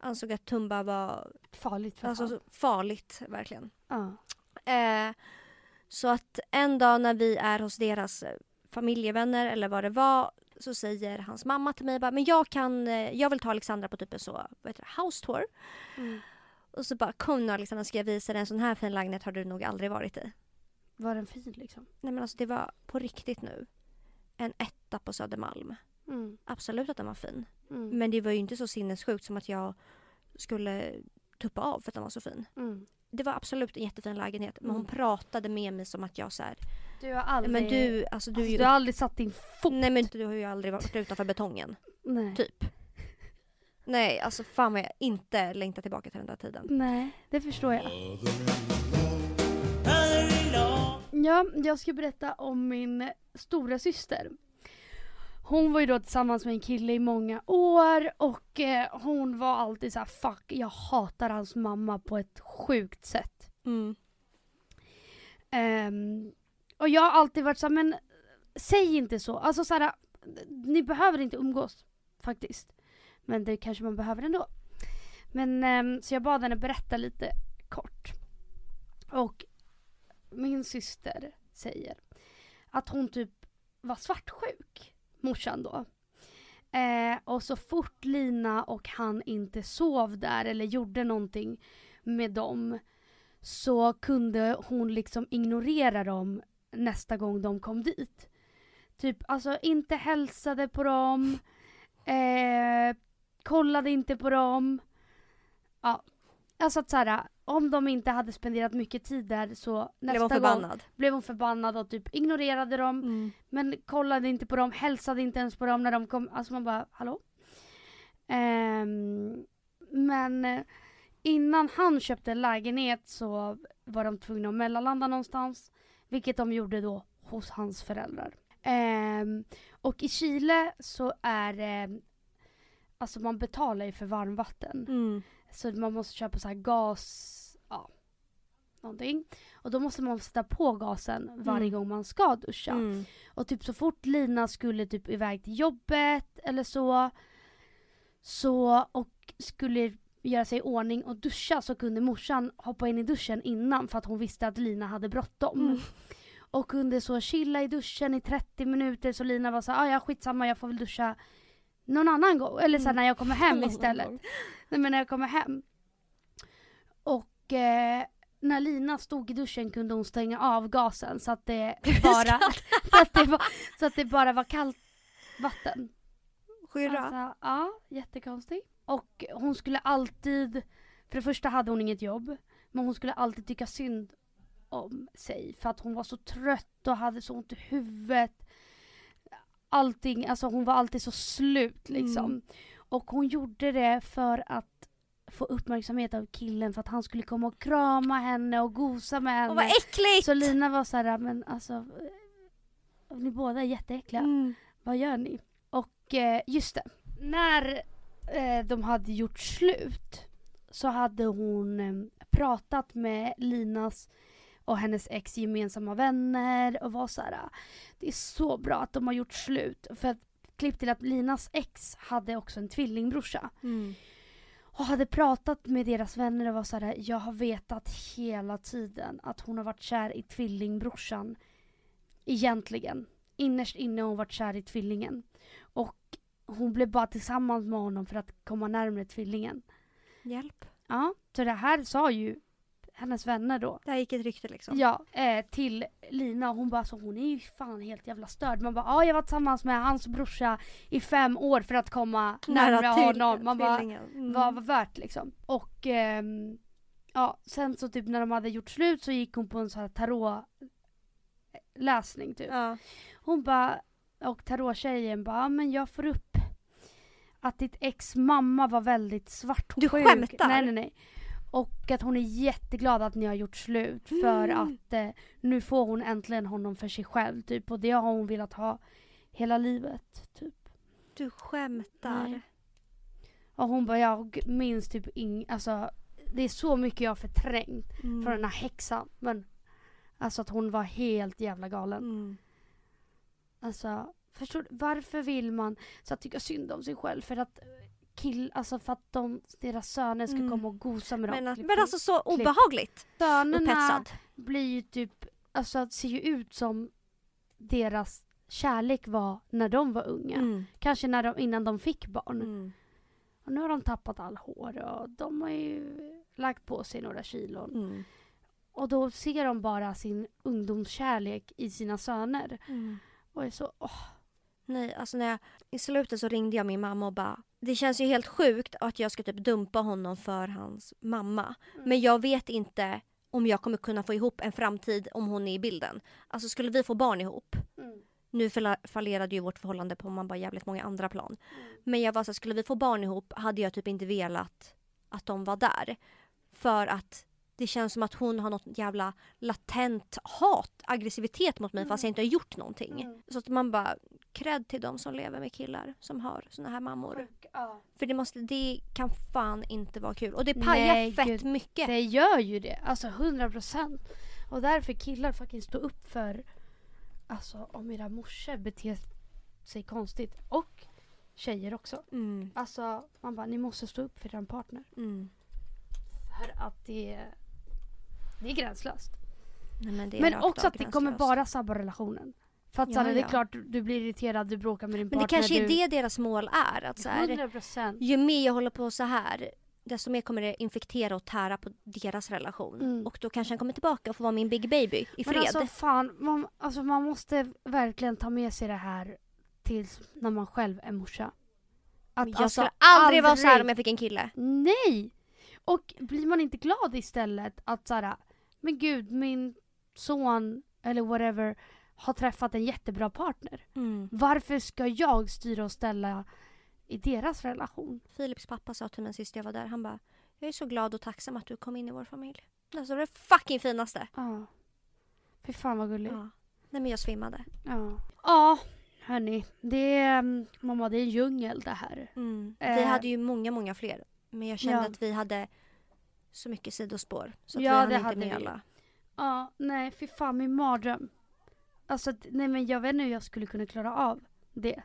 Speaker 1: ansåg att Tumba var
Speaker 2: Farligt
Speaker 1: alltså, farligt verkligen.
Speaker 2: Ja.
Speaker 1: Eh, så att en dag när vi är hos deras eh, familjevänner eller vad det var så säger hans mamma till mig bara, men jag kan, eh, jag vill ta Alexandra på typ en så, vad heter det, house tour.
Speaker 2: Mm.
Speaker 1: Och så bara kom nu Alexandra ska jag visa dig en sån här fin lägenhet har du nog aldrig varit i.
Speaker 2: Var den fin liksom?
Speaker 1: Nej men alltså det var på riktigt nu. En etta på Södermalm.
Speaker 2: Mm.
Speaker 1: Absolut att den var fin.
Speaker 2: Mm.
Speaker 1: Men det var ju inte så sinnessjukt som att jag skulle tuppa av för att den var så fin.
Speaker 2: Mm.
Speaker 1: Det var absolut en jättefin lägenhet men hon
Speaker 2: Mm.
Speaker 1: pratade med mig som att jag så här,
Speaker 2: Du har aldrig...
Speaker 1: men du, alltså du
Speaker 2: alltså,
Speaker 1: ju
Speaker 2: du har aldrig satt din fot...
Speaker 1: Nej men du har ju aldrig varit utanför betongen.
Speaker 2: Nej.
Speaker 1: Typ. Nej alltså fan vad jag inte längtar tillbaka till den där tiden.
Speaker 2: Nej, det förstår jag. Ja, jag ska berätta om min stora syster. Hon var ju då tillsammans med en kille i många år och eh, hon var alltid så här: fuck jag hatar hans mamma på ett sjukt sätt.
Speaker 1: Mm.
Speaker 2: Ehm, och jag har alltid varit så här, men säg inte så. Alltså så här, ni behöver inte umgås faktiskt. Men det kanske man behöver ändå. Men ehm, så jag bad henne berätta lite kort. Och min syster säger att hon typ var svartsjuk, morsan då. Eh, och så fort Lina och han inte sov där eller gjorde någonting med dem så kunde hon liksom ignorera dem nästa gång de kom dit. Typ alltså inte hälsade på dem, eh, kollade inte på dem. Ja, alltså att såhär, om de inte hade spenderat mycket tid där så
Speaker 1: Blev
Speaker 2: nästa
Speaker 1: hon
Speaker 2: gång blev hon förbannad och typ ignorerade dem.
Speaker 1: Mm.
Speaker 2: Men kollade inte på dem, hälsade inte ens på dem när de kom. Alltså man bara, hallå? Ehm, men eh, innan han köpte en lägenhet så var de tvungna att mellanlanda någonstans. Vilket de gjorde då hos hans föräldrar. Ehm, och i Chile så är eh, alltså man betalar ju för varmvatten.
Speaker 1: Mm.
Speaker 2: Så man måste köpa så här gas, ja, någonting. Och då måste man sätta på gasen varje
Speaker 1: Mm.
Speaker 2: gång man ska duscha.
Speaker 1: Mm.
Speaker 2: Och typ så fort Lina skulle typ iväg till jobbet eller så, så och skulle göra sig i ordning och duscha så kunde morsan hoppa in i duschen innan för att hon visste att Lina hade bråttom.
Speaker 1: Mm.
Speaker 2: Och kunde så chilla i duschen i 30 minuter så Lina var så ah, ja skitsamma jag får väl duscha någon annan gång. Eller så här,
Speaker 1: Mm.
Speaker 2: när jag kommer hem istället. Nej men när jag kommer hem. Och eh, när Lina stod i duschen kunde hon stänga av gasen så att det bara, så att det var, så att det bara var kallt vatten.
Speaker 1: Skyrra.
Speaker 2: Alltså, ja, jättekonstigt. Och hon skulle alltid, för det första hade hon inget jobb, men hon skulle alltid tycka synd om sig för att hon var så trött och hade så ont i huvudet. Allting, alltså hon var alltid så slut liksom.
Speaker 1: Mm.
Speaker 2: Och hon gjorde det för att få uppmärksamhet av killen för att han skulle komma och krama henne och gosa med henne.
Speaker 1: Åh, vad äckligt!
Speaker 2: så Lina var så här, men alltså eh, ni båda är jätteäckliga.
Speaker 1: Mm.
Speaker 2: Vad gör ni? Och eh, just det, när eh, de hade gjort slut så hade hon eh, pratat med Linas och hennes ex gemensamma vänner och var så här. Det är så bra att de har gjort slut. För att klipp till att Linas ex hade också en tvillingbrorsa.
Speaker 1: Mm.
Speaker 2: Och hade pratat med deras vänner och var så här. Jag har vetat hela tiden att hon har varit kär i tvillingbrorsan. Egentligen. Innerst inne har hon varit kär i tvillingen. Och hon blev bara tillsammans med honom för att komma närmare tvillingen.
Speaker 1: Hjälp.
Speaker 2: Ja, så det här sa ju hennes vänner då.
Speaker 1: Det här gick ett rykte liksom.
Speaker 2: Ja, eh, till Lina och hon bara så hon är ju fan helt jävla störd. Man bara ja jag var tillsammans med hans brorsa i fem år för att komma närmare honom. Man bara.
Speaker 1: Mm.
Speaker 2: vad var värt liksom. Och ehm, ja, sen så typ när de hade gjort slut så gick hon på en sån här tarotläsning typ.
Speaker 1: Ja.
Speaker 2: Hon bara, och tarottjejen bara, "Ja, men jag får upp att ditt ex mamma var väldigt svartsjuk.
Speaker 1: Du skämtar?
Speaker 2: Nej nej nej. Och att hon är jätteglad att ni har gjort slut för
Speaker 1: Mm.
Speaker 2: att eh, nu får hon äntligen honom för sig själv typ. Och det har hon velat ha hela livet typ.
Speaker 1: Du skämtar.
Speaker 2: Nej. Och hon bara, jag minns typ ing, alltså det är så mycket jag har förträngt
Speaker 1: Mm.
Speaker 2: från den här häxan. Men alltså att hon var helt jävla galen.
Speaker 1: Mm.
Speaker 2: Alltså, förstår du? Varför vill man så att tycka synd om sig själv? För att kill, alltså för att de, deras söner ska
Speaker 1: Mm.
Speaker 2: komma och gosa med dem.
Speaker 1: Men,
Speaker 2: Klipp
Speaker 1: men alltså så
Speaker 2: klipp.
Speaker 1: obehagligt.
Speaker 2: Sönerna
Speaker 1: Upphetsad.
Speaker 2: blir ju typ, alltså ser ju ut som deras kärlek var när de var unga.
Speaker 1: Mm.
Speaker 2: Kanske när de, innan de fick barn.
Speaker 1: Mm.
Speaker 2: Och nu har de tappat all hår och de har ju lagt på sig några kilon.
Speaker 1: Mm.
Speaker 2: Och då ser de bara sin ungdomskärlek i sina söner.
Speaker 1: Mm.
Speaker 2: Och är så, åh.
Speaker 1: Nej, alltså när jag, i slutet så ringde jag min mamma och bara Det känns ju helt sjukt att jag ska typ dumpa honom för hans mamma.
Speaker 2: Mm.
Speaker 1: Men jag vet inte om jag kommer kunna få ihop en framtid om hon är i bilden. Alltså skulle vi få barn ihop
Speaker 2: Mm.
Speaker 1: Nu fallerade ju vårt förhållande på man bara jävligt många andra plan.
Speaker 2: Mm.
Speaker 1: Men jag var så skulle vi få barn ihop hade jag typ inte velat att de var där. För att det känns som att hon har något jävla latent hat, aggressivitet mot mig
Speaker 2: Mm.
Speaker 1: fast jag inte har gjort någonting.
Speaker 2: Mm.
Speaker 1: Så att man bara, cred till de som lever med killar som har såna här mammor.
Speaker 2: Sjuk, ja.
Speaker 1: För det, måste, det kan fan inte vara kul. Och det pajar
Speaker 2: Nej,
Speaker 1: fett
Speaker 2: gud.
Speaker 1: mycket.
Speaker 2: Det gör ju det. Alltså 100 procent. Och därför killar fucking stå upp för Alltså om era morsor beter sig konstigt. Och tjejer också.
Speaker 1: Mm,
Speaker 2: Alltså man bara, ni måste stå upp för er partner.
Speaker 1: mm.
Speaker 2: För att det det är gränslöst.
Speaker 1: Nej, men är
Speaker 2: Men också att det kommer bara sabba relationen. För att
Speaker 1: Ja,
Speaker 2: så här, det är
Speaker 1: ja.
Speaker 2: klart du, blir irriterad, du bråkar med din
Speaker 1: Men det
Speaker 2: partner.
Speaker 1: kanske är
Speaker 2: du,
Speaker 1: det deras mål är. Att så här,
Speaker 2: 100 procent.
Speaker 1: ju mer jag håller på så här desto mer kommer det infektera och tära på deras relation.
Speaker 2: Mm.
Speaker 1: Och då kanske han kommer tillbaka och får vara min big baby i
Speaker 2: Men
Speaker 1: fred.
Speaker 2: alltså fan, man, alltså, man måste verkligen ta med sig det här tills när man själv är morsa. Att,
Speaker 1: Men jag
Speaker 2: alltså,
Speaker 1: skulle aldrig, vara så här
Speaker 2: aldrig-
Speaker 1: om jag fick en kille.
Speaker 2: Nej! Och blir man inte glad istället att såhär, men gud min son eller whatever har träffat en jättebra partner.
Speaker 1: Mm.
Speaker 2: Varför ska jag styra och ställa i deras relation?
Speaker 1: Philips pappa sa till mig sist jag var där. Han bara, jag är så glad och tacksam att du kom in i vår familj. Alltså det fucking finaste.
Speaker 2: Ja. Fy fan vad gulligt.
Speaker 1: Ja. Nej men jag svimmade.
Speaker 2: Ja. Ja, Hörni, det är, mm, mamma det är en djungel det här.
Speaker 1: Mm. Vi
Speaker 2: Eh.
Speaker 1: hade ju många, många fler. Men jag kände
Speaker 2: Ja.
Speaker 1: att vi hade så mycket sidospår. Så att
Speaker 2: Ja,
Speaker 1: vi hann
Speaker 2: det
Speaker 1: inte
Speaker 2: hade
Speaker 1: med
Speaker 2: vi.
Speaker 1: alla.
Speaker 2: Ja, nej fy fan min mardröm. Alltså nej men jag vet inte hur jag skulle kunna klara av det.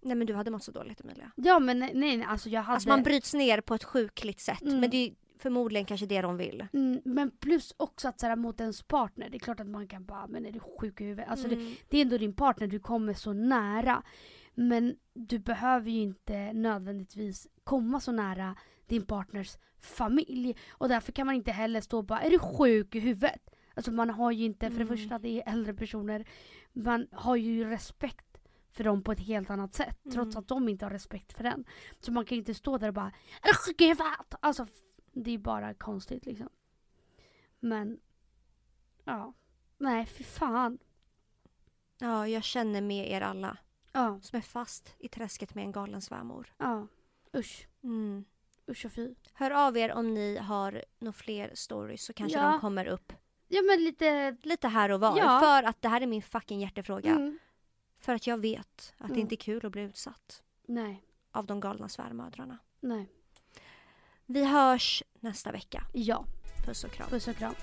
Speaker 1: Nej men du hade mått så dåligt Emilia.
Speaker 2: Ja men nej, nej alltså jag hade...
Speaker 1: Alltså man bryts ner på ett sjukligt sätt.
Speaker 2: Mm.
Speaker 1: Men det är förmodligen kanske det de vill.
Speaker 2: mm, men plus också att såhär, mot ens partner, det är klart att man kan bara men är du sjuk i huvudet? Alltså det,
Speaker 1: Mm.
Speaker 2: det är ändå din partner, du kommer så nära. Men du behöver ju inte nödvändigtvis komma så nära din partners familj. Och därför kan man inte heller stå och bara är du sjuk i huvudet? Alltså man har ju inte, för det
Speaker 1: Mm.
Speaker 2: första det är äldre personer, man har ju respekt för dem på ett helt annat sätt. Trots
Speaker 1: Mm.
Speaker 2: att de inte har respekt för den. Så man kan ju inte stå där och bara är du sjuk i huvudet? Alltså det är bara konstigt liksom. Men, ja. Nej fy fan.
Speaker 1: Ja, jag känner med er alla.
Speaker 2: Ja,
Speaker 1: Som är fast i träsket med en galen svärmor.
Speaker 2: ja. Usch.
Speaker 1: Mm.
Speaker 2: Usch och fy.
Speaker 1: Hör av er om ni har några fler stories så kanske
Speaker 2: Ja.
Speaker 1: de kommer upp
Speaker 2: Ja men lite...
Speaker 1: lite här och var.
Speaker 2: Ja.
Speaker 1: För att det här är min fucking hjärtefråga.
Speaker 2: Mm.
Speaker 1: För att jag vet att det
Speaker 2: Mm.
Speaker 1: inte är kul att bli utsatt
Speaker 2: Nej,
Speaker 1: av de galna svärmödrarna.
Speaker 2: nej.
Speaker 1: Vi hörs nästa vecka.
Speaker 2: Ja,
Speaker 1: Puss och kram.
Speaker 2: puss och kram.